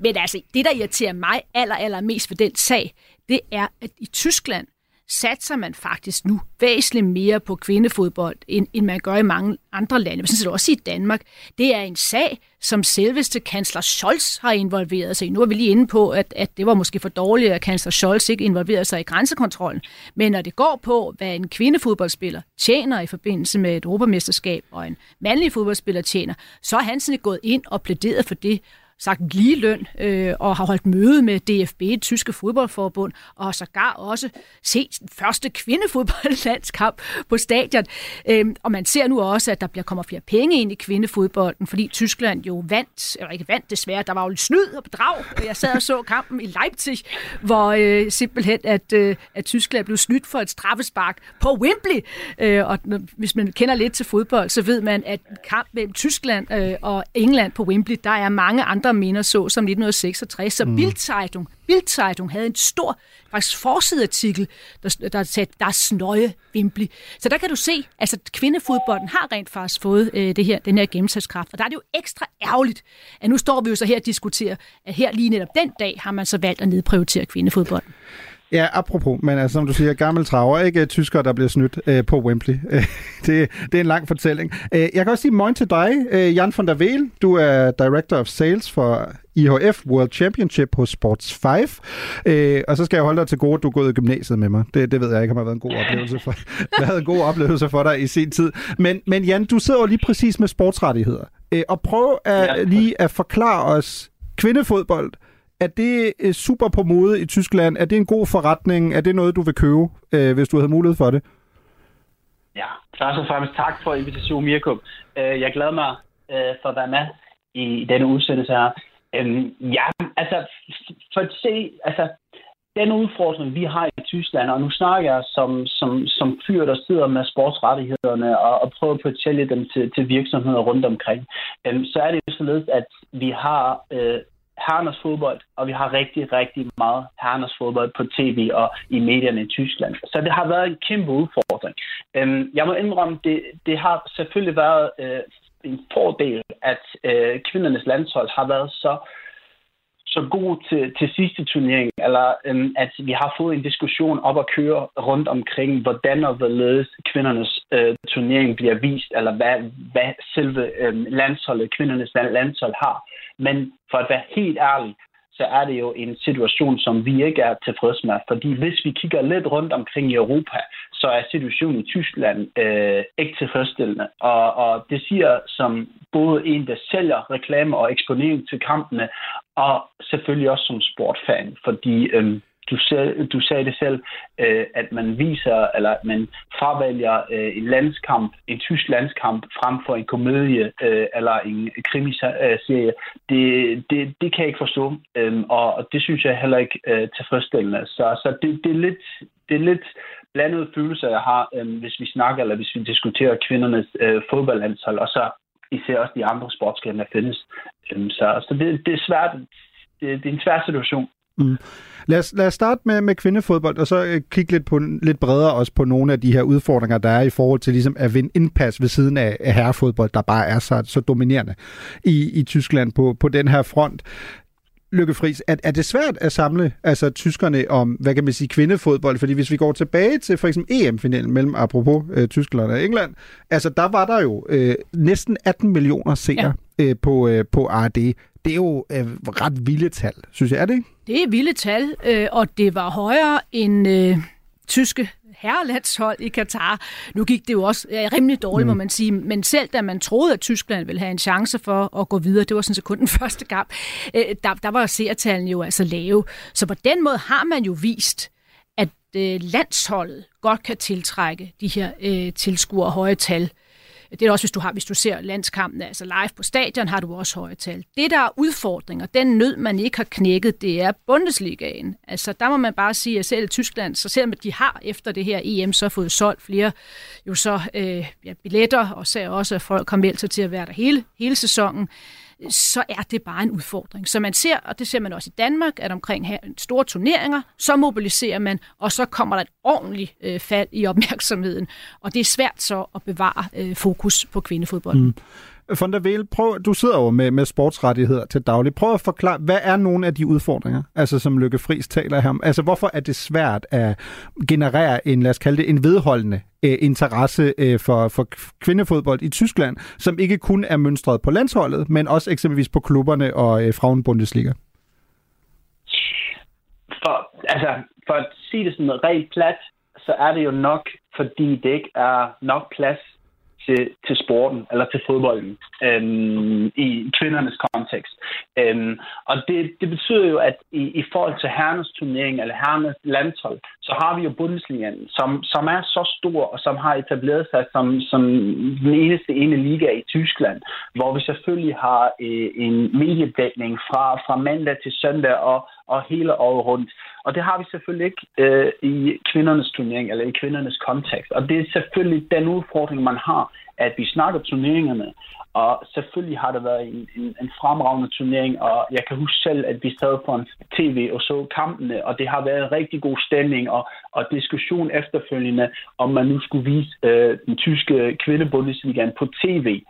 Men altså, det der irriterer mig aller, aller mest ved den sag, det er, at i Tyskland, satser man faktisk nu væsentligt mere på kvindefodbold, end, end man gør i mange andre lande, men sådan set også i Danmark. Det er en sag, som selveste kansler Scholz har involveret sig i. Nu er vi lige inde på, at, at det var måske for dårligt, at kansler Scholz ikke involverede sig i grænsekontrollen. Men når det går på, hvad en kvindefodboldspiller tjener i forbindelse med et europamesterskab, og en mandlig fodboldspiller tjener, så er han sådan gået ind og plæderet for det, sagt lige løn øh, og har holdt møde med DFB, det tyske fodboldforbund, og har sågar også set den første kvindefodboldlandskamp på stadion. Øh, og man ser nu også, at der bliver kommer flere penge ind i kvindefodbolden, fordi Tyskland jo vandt, eller ikke vandt desværre, der var jo lidt snyd og bedrag. Jeg sad og så kampen i Leipzig, hvor øh, simpelthen, at, øh, at Tyskland blev snydt for et straffespark på Wembley. Øh, og hvis man kender lidt til fodbold, så ved man, at kamp mellem Tyskland øh, og England på Wembley, der er mange andre andre minder så som 1966. Så mm. Bildzeitung, Bildzeitung havde en stor faktisk forsideartikel, der, der sagde, der er snøje Wembley. Så der kan du se, altså kvindefodbolden har rent faktisk fået øh, det her, den her gennemsatskraft. Og der er det jo ekstra ærgerligt, at nu står vi jo så her og diskuterer, at her lige netop den dag har man så valgt at nedprioritere kvindefodbolden. Ja, apropos, men altså, som du siger, gammel traver, ikke tyskere, der bliver snydt øh, på Wembley. det, det er en lang fortælling. Øh, jeg kan også sige morgen til dig, øh, Jan von der Vel. Du er Director of Sales for IHF World Championship hos Sports 5. Øh, og så skal jeg holde dig til gode, at du er gået i gymnasiet med mig. Det, det ved jeg ikke, har været en god oplevelse for, været en god oplevelse for dig i sin tid. Men, men Jan, du sidder jo lige præcis med sportsrettigheder. Øh, og prøv at, ja. lige at forklare os kvindefodbold er det øh, super på mode i Tyskland? Er det en god forretning? Er det noget, du vil købe, øh, hvis du havde mulighed for det? Ja, først og fremmest tak for invitationen, Mirko. Øh, jeg glæder mig øh, for at være med i denne udsendelse her. Øhm, ja, altså, for at se, altså, den udfordring, vi har i Tyskland, og nu snakker jeg som, som, som fyr, der sidder med sportsrettighederne og, og prøver på at sælge dem til, til virksomheder rundt omkring, øhm, så er det jo således, at vi har øh, Hernes fodbold, og vi har rigtig, rigtig meget Hernes fodbold på tv og i medierne i Tyskland. Så det har været en kæmpe udfordring. Øhm, jeg må indrømme, det, det har selvfølgelig været øh, en fordel, at øh, kvindernes landshold har været så så god til, til sidste turnering, eller øhm, at vi har fået en diskussion op at køre rundt omkring, hvordan og hvorledes kvindernes øh, turnering bliver vist, eller hvad, hvad selve øh, landsholdet, kvindernes landshold har. Men for at være helt ærlig, så er det jo en situation, som vi ikke er tilfredse med. Fordi hvis vi kigger lidt rundt omkring i Europa, så er situationen i Tyskland øh, ikke tilfredsstillende. Og, og det siger som både en, der sælger reklame og eksponering til kampene, og selvfølgelig også som sportfan. Fordi øh, du, selv, du sagde det selv, øh, at man viser, eller at man fravælger øh, en landskamp, en tysk landskamp, frem for en komedie øh, eller en krimiserie. Det, det, det kan jeg ikke forstå, øh, og, og det synes jeg heller ikke øh, tilfredsstillende. Så, så det, det, er lidt, det er lidt blandede følelser, jeg har, øh, hvis vi snakker, eller hvis vi diskuterer kvindernes øh, fodboldlandshold, og så især også de andre sportsgrene, der findes. Øh, så så det, det er svært. Det, det er en svær situation. Mm. Lad, os, lad os starte med, med kvindefodbold, og så øh, kigge lidt, på, lidt bredere også på nogle af de her udfordringer, der er i forhold til ligesom at vinde indpas ved siden af, af herrefodbold, der bare er så, så dominerende i, i Tyskland på, på den her front. Lykke Friis, er, er det svært at samle altså, tyskerne om, hvad kan man sige, kvindefodbold? Fordi hvis vi går tilbage til for eksempel EM-finalen mellem, apropos øh, Tyskland og England, altså der var der jo øh, næsten 18 millioner seere øh, på, øh, på ARD. Det er jo øh, ret vilde tal, synes jeg, er det ikke? Det er vilde tal, øh, og det var højere end øh, tyske herrelandshold i Katar. Nu gik det jo også ja, rimelig dårligt, mm. må man sige, men selv da man troede, at Tyskland ville have en chance for at gå videre, det var sådan set kun den første kamp, øh, der, der var seertallene jo altså lave. Så på den måde har man jo vist, at øh, landsholdet godt kan tiltrække de her øh, tilskuere høje tal. Det er også, hvis du, har, hvis du ser landskampen altså live på stadion, har du også høje tal. Det, der er udfordringer, den nød, man ikke har knækket, det er Bundesligaen. Altså, der må man bare sige, at selv i Tyskland, så selvom de har efter det her EM så fået solgt flere jo så øh, ja, billetter, og så også, at folk har meldt sig til at være der hele, hele sæsonen, så er det bare en udfordring. Så man ser, og det ser man også i Danmark, at omkring her store turneringer, så mobiliserer man, og så kommer der et ordentligt øh, fald i opmærksomheden. Og det er svært så at bevare øh, fokus på kvindefodbold. Mm. Von der Vel, prøv, du sidder jo med, med sportsrettigheder til daglig. Prøv at forklare, hvad er nogle af de udfordringer, altså som Lykke Friis taler her om? Altså hvorfor er det svært at generere en, lad os kalde det, en vedholdende øh, interesse øh, for, for kvindefodbold i Tyskland, som ikke kun er mønstret på landsholdet, men også eksempelvis på klubberne og øh, Frauenbundesliga? For, altså, for at sige det sådan rent plat, så er det jo nok, fordi det ikke er nok plads til, til sporten, eller til fodbolden, øhm, i kvindernes kontekst. Øhm, og det, det betyder jo, at i, i forhold til herrenes turnering, eller herrenes landshold, så har vi jo Bundesligaen, som, som er så stor, og som har etableret sig som, som den eneste ene liga i Tyskland, hvor vi selvfølgelig har øh, en mediedækning fra, fra mandag til søndag, og, og hele året rundt. Og det har vi selvfølgelig ikke øh, i kvindernes turnering, eller i kvindernes kontekst. Og det er selvfølgelig den udfordring, man har, at vi snakker turneringerne, og selvfølgelig har det været en, en, en fremragende turnering, og jeg kan huske selv, at vi sad på en tv og så kampene, og det har været en rigtig god stemning og, og diskussion efterfølgende, om man nu skulle vise øh, den tyske kvindebundesligaen på tv.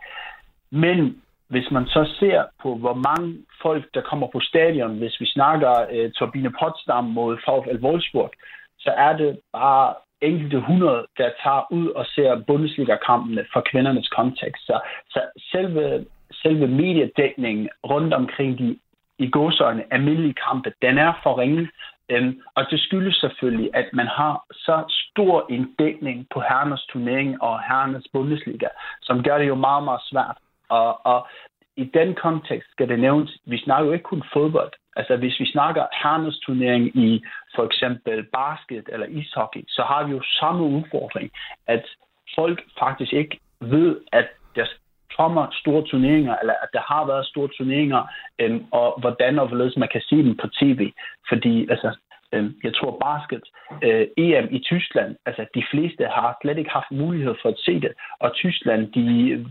Men hvis man så ser på, hvor mange folk, der kommer på stadion, hvis vi snakker øh, Turbine Potsdam mod VfL Wolfsburg, så er det bare enkelte hundrede, der tager ud og ser Bundesliga-kampene fra kvindernes kontekst. Så, så selve, selve mediedækningen rundt omkring de i godsøjne almindelige kampe, den er for ringe. Øhm, og det skyldes selvfølgelig, at man har så stor en dækning på herrenes turnering og herrenes Bundesliga, som gør det jo meget, meget svært. Og, og i den kontekst skal det nævnes, vi snakker jo ikke kun fodbold. Altså hvis vi snakker herrenes turnering i for eksempel basket eller ishockey, så har vi jo samme udfordring, at folk faktisk ikke ved, at der kommer store turneringer, eller at der har været store turneringer, øhm, og hvordan og hvorledes man kan se dem på tv. Fordi altså, Øh, jeg tror basket, øh, EM i Tyskland, altså de fleste har slet ikke haft mulighed for at se det, og Tyskland, de,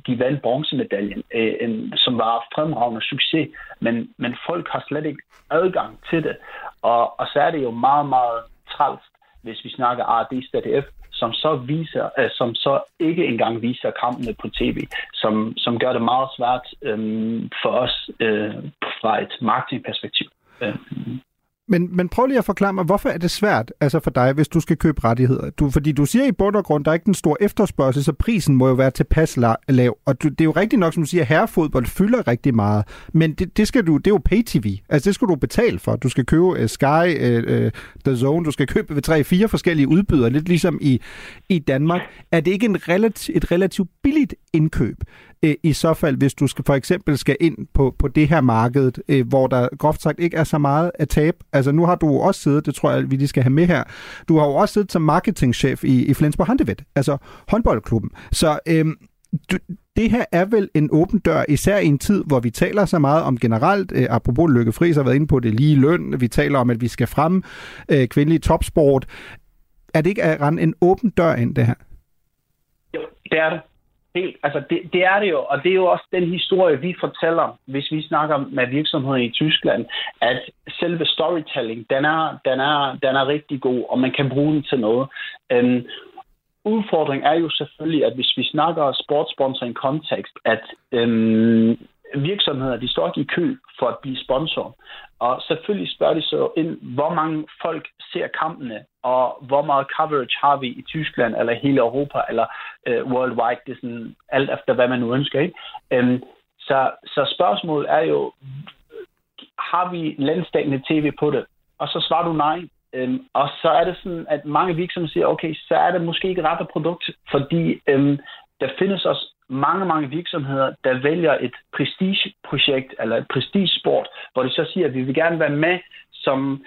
de vandt bronzemedaljen, øh, øh, som var fremragende succes, men, men folk har slet ikke adgang til det, og, og så er det jo meget, meget træls, hvis vi snakker ARD ZDF, som så viser, øh, som så ikke engang viser kampene på tv, som, som gør det meget svært øh, for os øh, fra et marketingperspektiv. Øh. Men, men prøv lige at forklare mig, hvorfor er det svært altså for dig, hvis du skal købe rettigheder? Du, fordi du siger i bund og grund, der er ikke den store efterspørgsel, så prisen må jo være tilpas lav. Og du, det er jo rigtigt nok, som du siger, at herrefodbold fylder rigtig meget. Men det, det, skal du, det er jo pay-tv. Altså det skal du betale for. Du skal købe uh, Sky, uh, uh, The Zone, du skal købe ved tre, fire forskellige udbydere, lidt ligesom i, i Danmark. Er det ikke en relativ, et relativt billigt indkøb? Øh, i så fald, hvis du skal, for eksempel skal ind på, på det her marked, øh, hvor der groft sagt ikke er så meget at tabe. Altså nu har du også siddet, det tror jeg, vi lige skal have med her, du har jo også siddet som marketingchef i, i Flensborg Handevet, altså håndboldklubben. Så øh, du, det her er vel en åben dør, især i en tid, hvor vi taler så meget om generelt, øh, apropos Lykke Friis har været inde på det lige løn, vi taler om, at vi skal frem øh, kvindelig topsport. Er det ikke at rende en åben dør ind, det her? Jo, det er det. Helt, altså det, det er det jo, og det er jo også den historie, vi fortæller, hvis vi snakker med virksomheder i Tyskland, at selve storytelling, den er, den er, den er rigtig god, og man kan bruge den til noget. Øhm, udfordringen er jo selvfølgelig, at hvis vi snakker sportssponsoring kontekst, at øhm, virksomheder, de står ikke i kø for at blive sponsor. Og selvfølgelig spørger de så ind, hvor mange folk ser kampene, og hvor meget coverage har vi i Tyskland, eller hele Europa, eller øh, worldwide, det er sådan alt efter, hvad man nu ønsker. Ikke? Øhm, Så, så spørgsmålet er jo, har vi landstækkende tv på det? Og så svarer du nej. Øhm, og så er det sådan, at mange virksomheder siger, okay, så er det måske ikke rette produkt, fordi øhm, der findes også mange, mange virksomheder, der vælger et prestigeprojekt eller et prestigesport, hvor de så siger, at vi vil gerne være med som,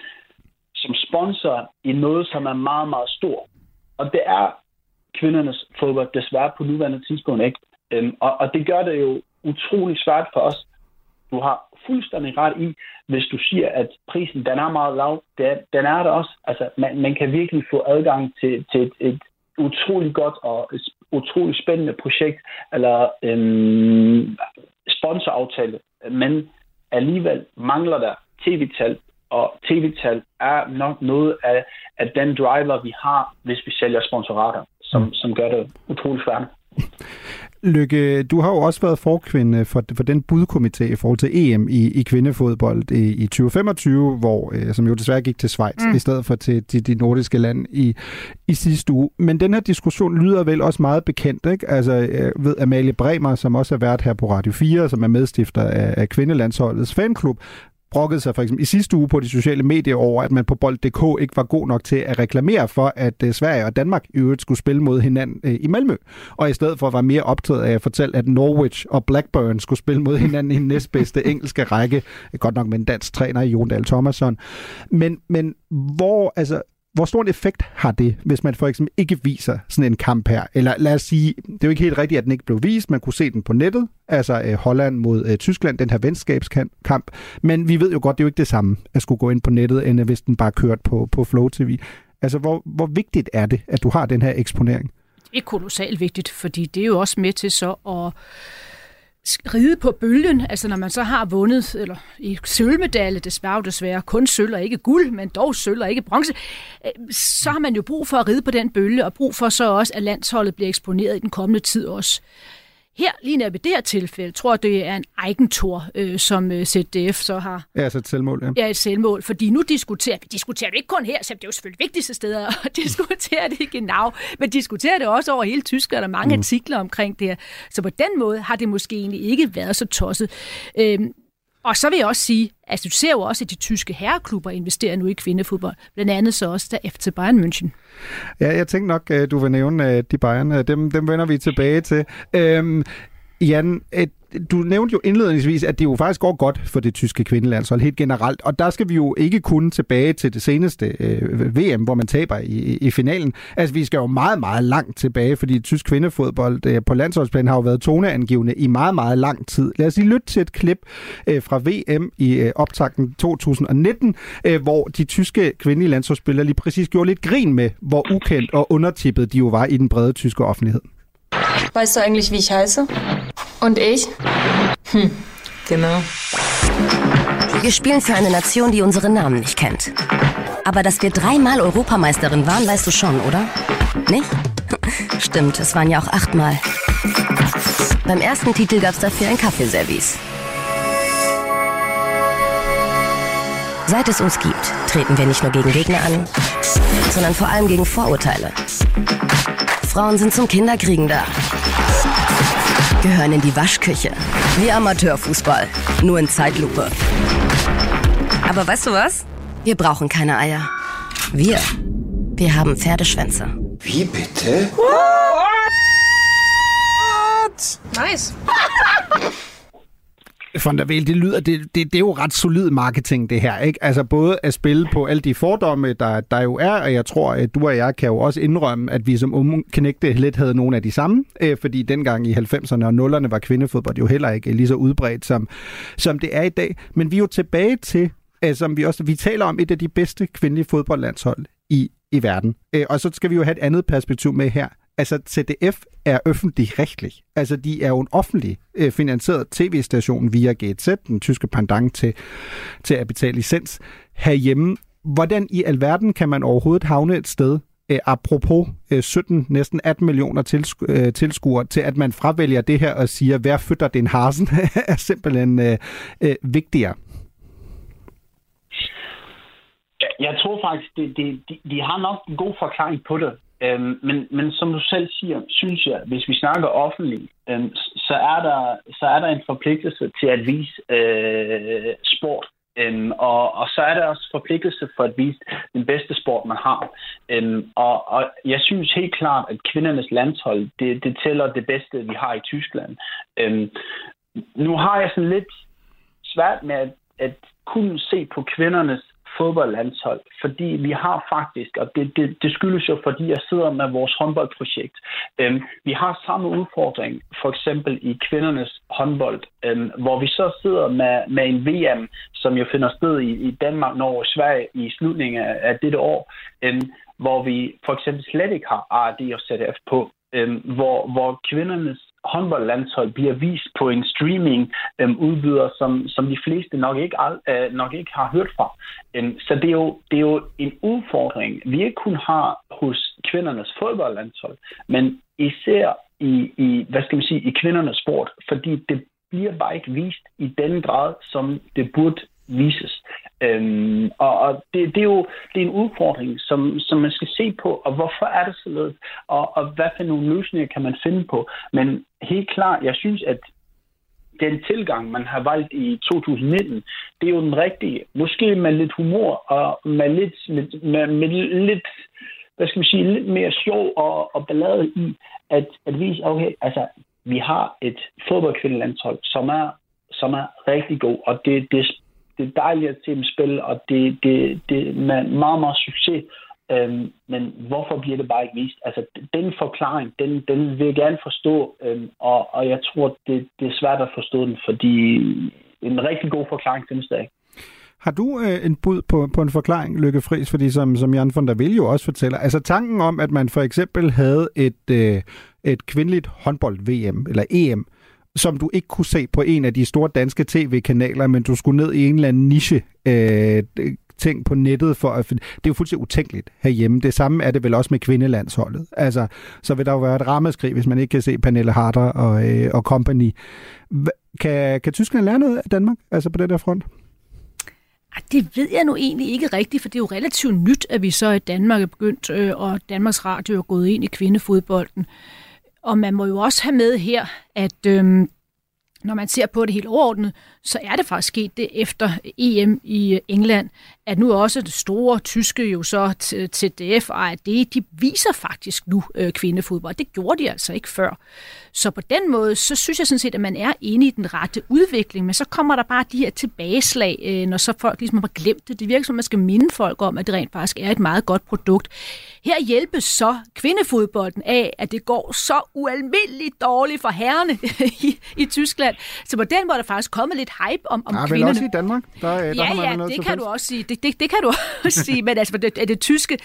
som sponsor i noget, som er meget, meget stort. Og det er kvindernes fodbold desværre på nuværende tidspunkt ikke. Øhm, og, og det gør det jo utrolig svært for os. Du har fuldstændig ret i, hvis du siger, at prisen den er meget lav. Det, den er der også. Altså, man, man kan virkelig få adgang til, til et, et utrolig godt og et utrolig spændende projekt, eller øhm, sponsoraftale. Men alligevel mangler der tv-tal, og tv-tal er nok noget af, af den driver, vi har, hvis vi sælger sponsorater, som, som gør det utrolig svært. Lykke, du har jo også været forkvinde for, for den budkomité i forhold til EM i, i kvindefodbold i, i 2025, hvor, øh, som jo desværre gik til Schweiz, mm. i stedet for til, til de nordiske lande i, i sidste uge. Men den her diskussion lyder vel også meget bekendt, ikke? Altså, jeg ved Amalie Bremer, som også har været her på Radio 4, som er medstifter af, af kvindelandsholdets fanklub, brokkede sig for eksempel i sidste uge på de sociale medier over, at man på bold.dk ikke var god nok til at reklamere for, at øh, Sverige og Danmark i øvrigt skulle spille mod hinanden øh, i Malmø. Og i stedet for var mere optaget af at fortælle, at Norwich og Blackburn skulle spille mod hinanden i den næstbedste engelske række. Godt nok med en dansk træner, Jon Dahl Thomasson. Men, men hvor, altså, hvor stor en effekt har det, hvis man for eksempel ikke viser sådan en kamp her? Eller lad os sige, det er jo ikke helt rigtigt, at den ikke blev vist. Man kunne se den på nettet, altså øh, Holland mod øh, Tyskland, den her venskabskamp. Men vi ved jo godt, det er jo ikke det samme at skulle gå ind på nettet, end hvis den bare kørte på, på Flow TV. Altså, hvor, hvor vigtigt er det, at du har den her eksponering? Det er kolossalt vigtigt, fordi det er jo også med til så at ride på bølgen, altså når man så har vundet, eller i sølvmedalje, desværre desværre, kun sølv og ikke guld, men dog sølv og ikke bronze, øh, så har man jo brug for at ride på den bølge, og brug for så også, at landsholdet bliver eksponeret i den kommende tid også. Her, lige nær ved det her tilfælde, tror jeg, det er en Eigentor, øh, som øh, ZDF så har. Ja, altså et selvmål, ja. Ja, et selvmål, fordi nu diskuterer vi, diskuterer det ikke kun her, så det er jo selvfølgelig vigtigste steder at diskutere det ikke genau, men diskuterer det også over hele Tyskland, og mange mm. artikler omkring det her. Så på den måde har det måske egentlig ikke været så tosset. Øhm, og så vil jeg også sige, at du ser jo også, at de tyske herreklubber investerer nu i kvindefodbold. Blandt andet så også der FC Bayern München. Ja, jeg tænkte nok, at du vil nævne øh, de Bayern. Øh, dem, dem vender vi tilbage til. Øhm, Jan, et, du nævnte jo indledningsvis, at det jo faktisk går godt for det tyske kvindelandshold helt generelt, og der skal vi jo ikke kun tilbage til det seneste øh, VM, hvor man taber i, i finalen. Altså, vi skal jo meget, meget langt tilbage, fordi tysk kvindefodbold øh, på landsholdsplan har jo været toneangivende i meget, meget lang tid. Lad os lige lytte til et klip øh, fra VM i øh, optakten 2019, øh, hvor de tyske kvindelige landsholdsspillere lige præcis gjorde lidt grin med, hvor ukendt og undertippet de jo var i den brede tyske offentlighed. Weißt du eigentlich, wie ich heiße? Und ich? Hm, genau. Wir spielen für eine Nation, die unseren Namen nicht kennt. Aber dass wir dreimal Europameisterin waren, weißt du schon, oder? Nicht? Stimmt, es waren ja auch achtmal. Beim ersten Titel gab es dafür ein Kaffeeservice. Seit es uns gibt, treten wir nicht nur gegen Gegner an, sondern vor allem gegen Vorurteile. Frauen sind zum Kinderkriegen da. Gehören in die Waschküche. Wie Amateurfußball. Nur in Zeitlupe. Aber weißt du was? Wir brauchen keine Eier. Wir. Wir haben Pferdeschwänze. Wie bitte? What? Nice. Von der Vel, det lyder, det, det, det er jo ret solid marketing, det her, ikke? Altså både at spille på alle de fordomme, der, der jo er, og jeg tror, at du og jeg kan jo også indrømme, at vi som unge knægte lidt havde nogle af de samme, øh, fordi dengang i 90'erne og 0'erne var kvindefodbold jo heller ikke lige så udbredt, som, som det er i dag. Men vi er jo tilbage til, øh, som vi også, vi taler om et af de bedste kvindelige fodboldlandshold i, i verden. Øh, og så skal vi jo have et andet perspektiv med her. Altså, ZDF er offentlig rechtlig. Altså, de er jo en offentlig øh, finansieret tv-station via GZ, den tyske pendant til, til at betale licens herhjemme. Hvordan i alverden kan man overhovedet havne et sted, øh, apropos øh, 17, næsten 18 millioner tilsku- øh, tilskuere, til at man fravælger det her og siger, hvad føtter den harsen, er simpelthen øh, øh, vigtigere? Jeg tror faktisk, de, de, de, de har nok en god forklaring på det. Øhm, men, men som du selv siger, synes jeg, hvis vi snakker offentligt, øhm, så, er der, så er der en forpligtelse til at vise øh, sport. Øhm, og, og så er der også forpligtelse for at vise den bedste sport, man har. Øhm, og, og jeg synes helt klart, at kvindernes landshold, det, det tæller det bedste, vi har i Tyskland. Øhm, nu har jeg sådan lidt svært med at, at kunne se på kvindernes fodboldlandshold, fordi vi har faktisk, og det, det, det skyldes jo, fordi jeg sidder med vores håndboldprojekt, øhm, vi har samme udfordring, for eksempel i kvindernes håndbold, øhm, hvor vi så sidder med, med en VM, som jo finder sted i, i Danmark, Norge og Sverige i slutningen af, af dette år, øhm, hvor vi for eksempel slet ikke har ARD og ZDF på, øh, hvor, hvor kvindernes håndboldlandshold bliver vist på en streaming øh, udbyder, som, som de fleste nok ikke, øh, nok ikke har hørt fra. Øh, så det er, jo, det er jo en udfordring, vi ikke kun har hos kvindernes fodboldlandshold, men især i, i, hvad skal man sige, i kvindernes sport, fordi det bliver bare ikke vist i den grad, som det burde vises. Øhm, og og det, det er jo det er en udfordring, som, som man skal se på, og hvorfor er det således, og, og hvad for nogle løsninger kan man finde på. Men helt klart, jeg synes, at den tilgang, man har valgt i 2019, det er jo den rigtige. Måske med lidt humor og med lidt, med, med, med lidt hvad skal man sige, lidt mere sjov og, og ballade i, at, at vise, okay, altså, vi har et fodboldkvindelandshold, som er, som er rigtig god, og det, det det er dejligt at se dem spille, og det, det, det er med meget, meget succes. Øhm, men hvorfor bliver det bare ikke vist? Altså, den forklaring, den, den vil jeg gerne forstå, øhm, og, og jeg tror, det, det er svært at forstå den, fordi en rigtig god forklaring findes der ikke. Har du øh, en bud på, på en forklaring, Lykke Friis? Fordi som, som Jan von der Vil jo også fortæller, altså tanken om, at man for eksempel havde et, øh, et kvindeligt håndbold-VM eller EM, som du ikke kunne se på en af de store danske tv-kanaler, men du skulle ned i en eller anden niche øh, ting på nettet, for at, det er jo fuldstændig utænkeligt herhjemme. Det samme er det vel også med kvindelandsholdet. Altså, så vil der jo være et rammeskrig, hvis man ikke kan se Pernille Harder og, øh, og company. Kan, kan tyskerne lære noget af Danmark, altså på den der front? Det ved jeg nu egentlig ikke rigtigt, for det er jo relativt nyt, at vi så i Danmark er begyndt, øh, og Danmarks Radio er gået ind i kvindefodbolden. Og man må jo også have med her, at øhm, når man ser på det helt overordnet, så er det faktisk sket det efter EM i England, at nu også det store tyske jo så TDF og ARD, de viser faktisk nu øh, kvindefodbold. Det gjorde de altså ikke før. Så på den måde, så synes jeg sådan set, at man er inde i den rette udvikling, men så kommer der bare de her tilbageslag, øh, når så folk ligesom har glemt det. Det virker som, man skal minde folk om, at det rent faktisk er et meget godt produkt. Her hjælpes så kvindefodbolden af, at det går så ualmindeligt dårligt for herrene i, i Tyskland. Så på den måde er der faktisk kommet lidt hype om, om ja, kvinderne. også i Danmark. Der, der ja, ja, det kan du også sige. Det, det, det kan du også sige, men altså, det, det tyske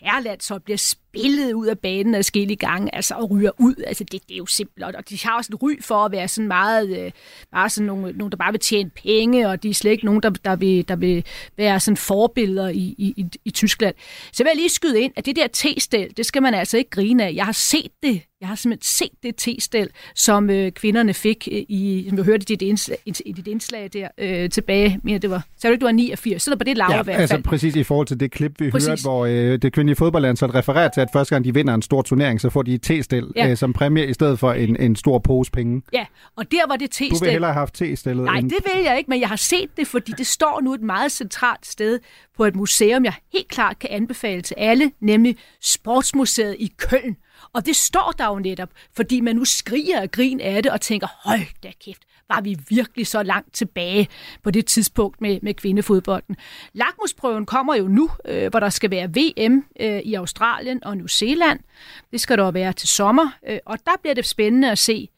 herrelandshold bliver spillet ud af banen adskillige gange, altså og ryger ud. Altså det, det er jo simpelt, og de har også en ry for at være sådan meget, øh, bare sådan nogle, nogle, der bare vil tjene penge, og de er slet ikke nogen, der, der, vil, der vil være sådan forbilleder i, i, i, i Tyskland. Så vil jeg lige skyde ind, at det der t-stel, det skal man altså ikke grine af. Jeg har set det jeg har simpelthen set det t-stel, som øh, kvinderne fik øh, i, som vi hørte i dit indslag, i dit indslag der øh, tilbage, men det var, så det, det var 89, så der på det lav ja, i hvert altså fald. altså præcis i forhold til det klip, vi præcis. hørte, hvor øh, det kvindelige fodboldlandshold refererer til, at første gang de vinder en stor turnering, så får de et t-stel ja. øh, som præmie i stedet for en, en stor pose penge. Ja, og der var det t-stel. Du vil hellere have haft t-stillet. Nej, end... det vil jeg ikke, men jeg har set det, fordi det står nu et meget centralt sted på et museum, jeg helt klart kan anbefale til alle, nemlig Sportsmuseet i Køln. Og det står der jo netop, fordi man nu skriger og grin af det og tænker, hold da kæft, var vi virkelig så langt tilbage på det tidspunkt med, med kvindefodbolden. Lakmusprøven kommer jo nu, øh, hvor der skal være VM øh, i Australien og New Zealand. Det skal der være til sommer, øh, og der bliver det spændende at se,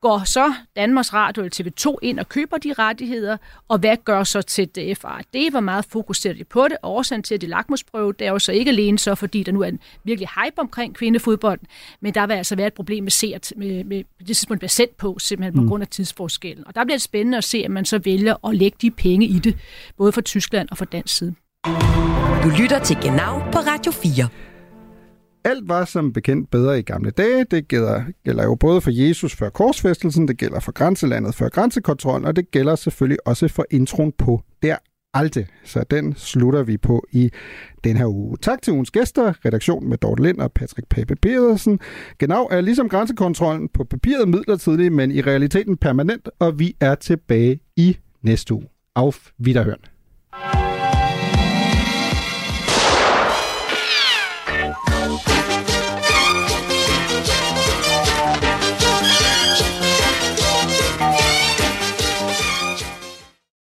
går så Danmarks Radio eller TV2 ind og køber de rettigheder, og hvad gør så til DFR? Det var meget fokuseret på det. Årsagen til, at det lakmusprøve, det er jo så ikke alene så, fordi der nu er en virkelig hype omkring kvindefodbold, men der vil altså være et problem med, seert, med, med det tidspunkt bliver sendt på, simpelthen på mm. grund af tidsforskellen. Og der bliver det spændende at se, at man så vælger at lægge de penge i det, både for Tyskland og for dansk side. Du lytter til Genau på Radio 4. Alt var som bekendt bedre i gamle dage. Det gælder, gælder jo både for Jesus før korsfæstelsen, det gælder for grænselandet før grænsekontrollen, og det gælder selvfølgelig også for introen på Der Alte. Så den slutter vi på i den her uge. Tak til ugens gæster, redaktion med Dorte Lind og Patrick Pape Pedersen. Genau er ligesom grænsekontrollen på papiret midlertidig, men i realiteten permanent, og vi er tilbage i næste uge. Auf Wiederhören.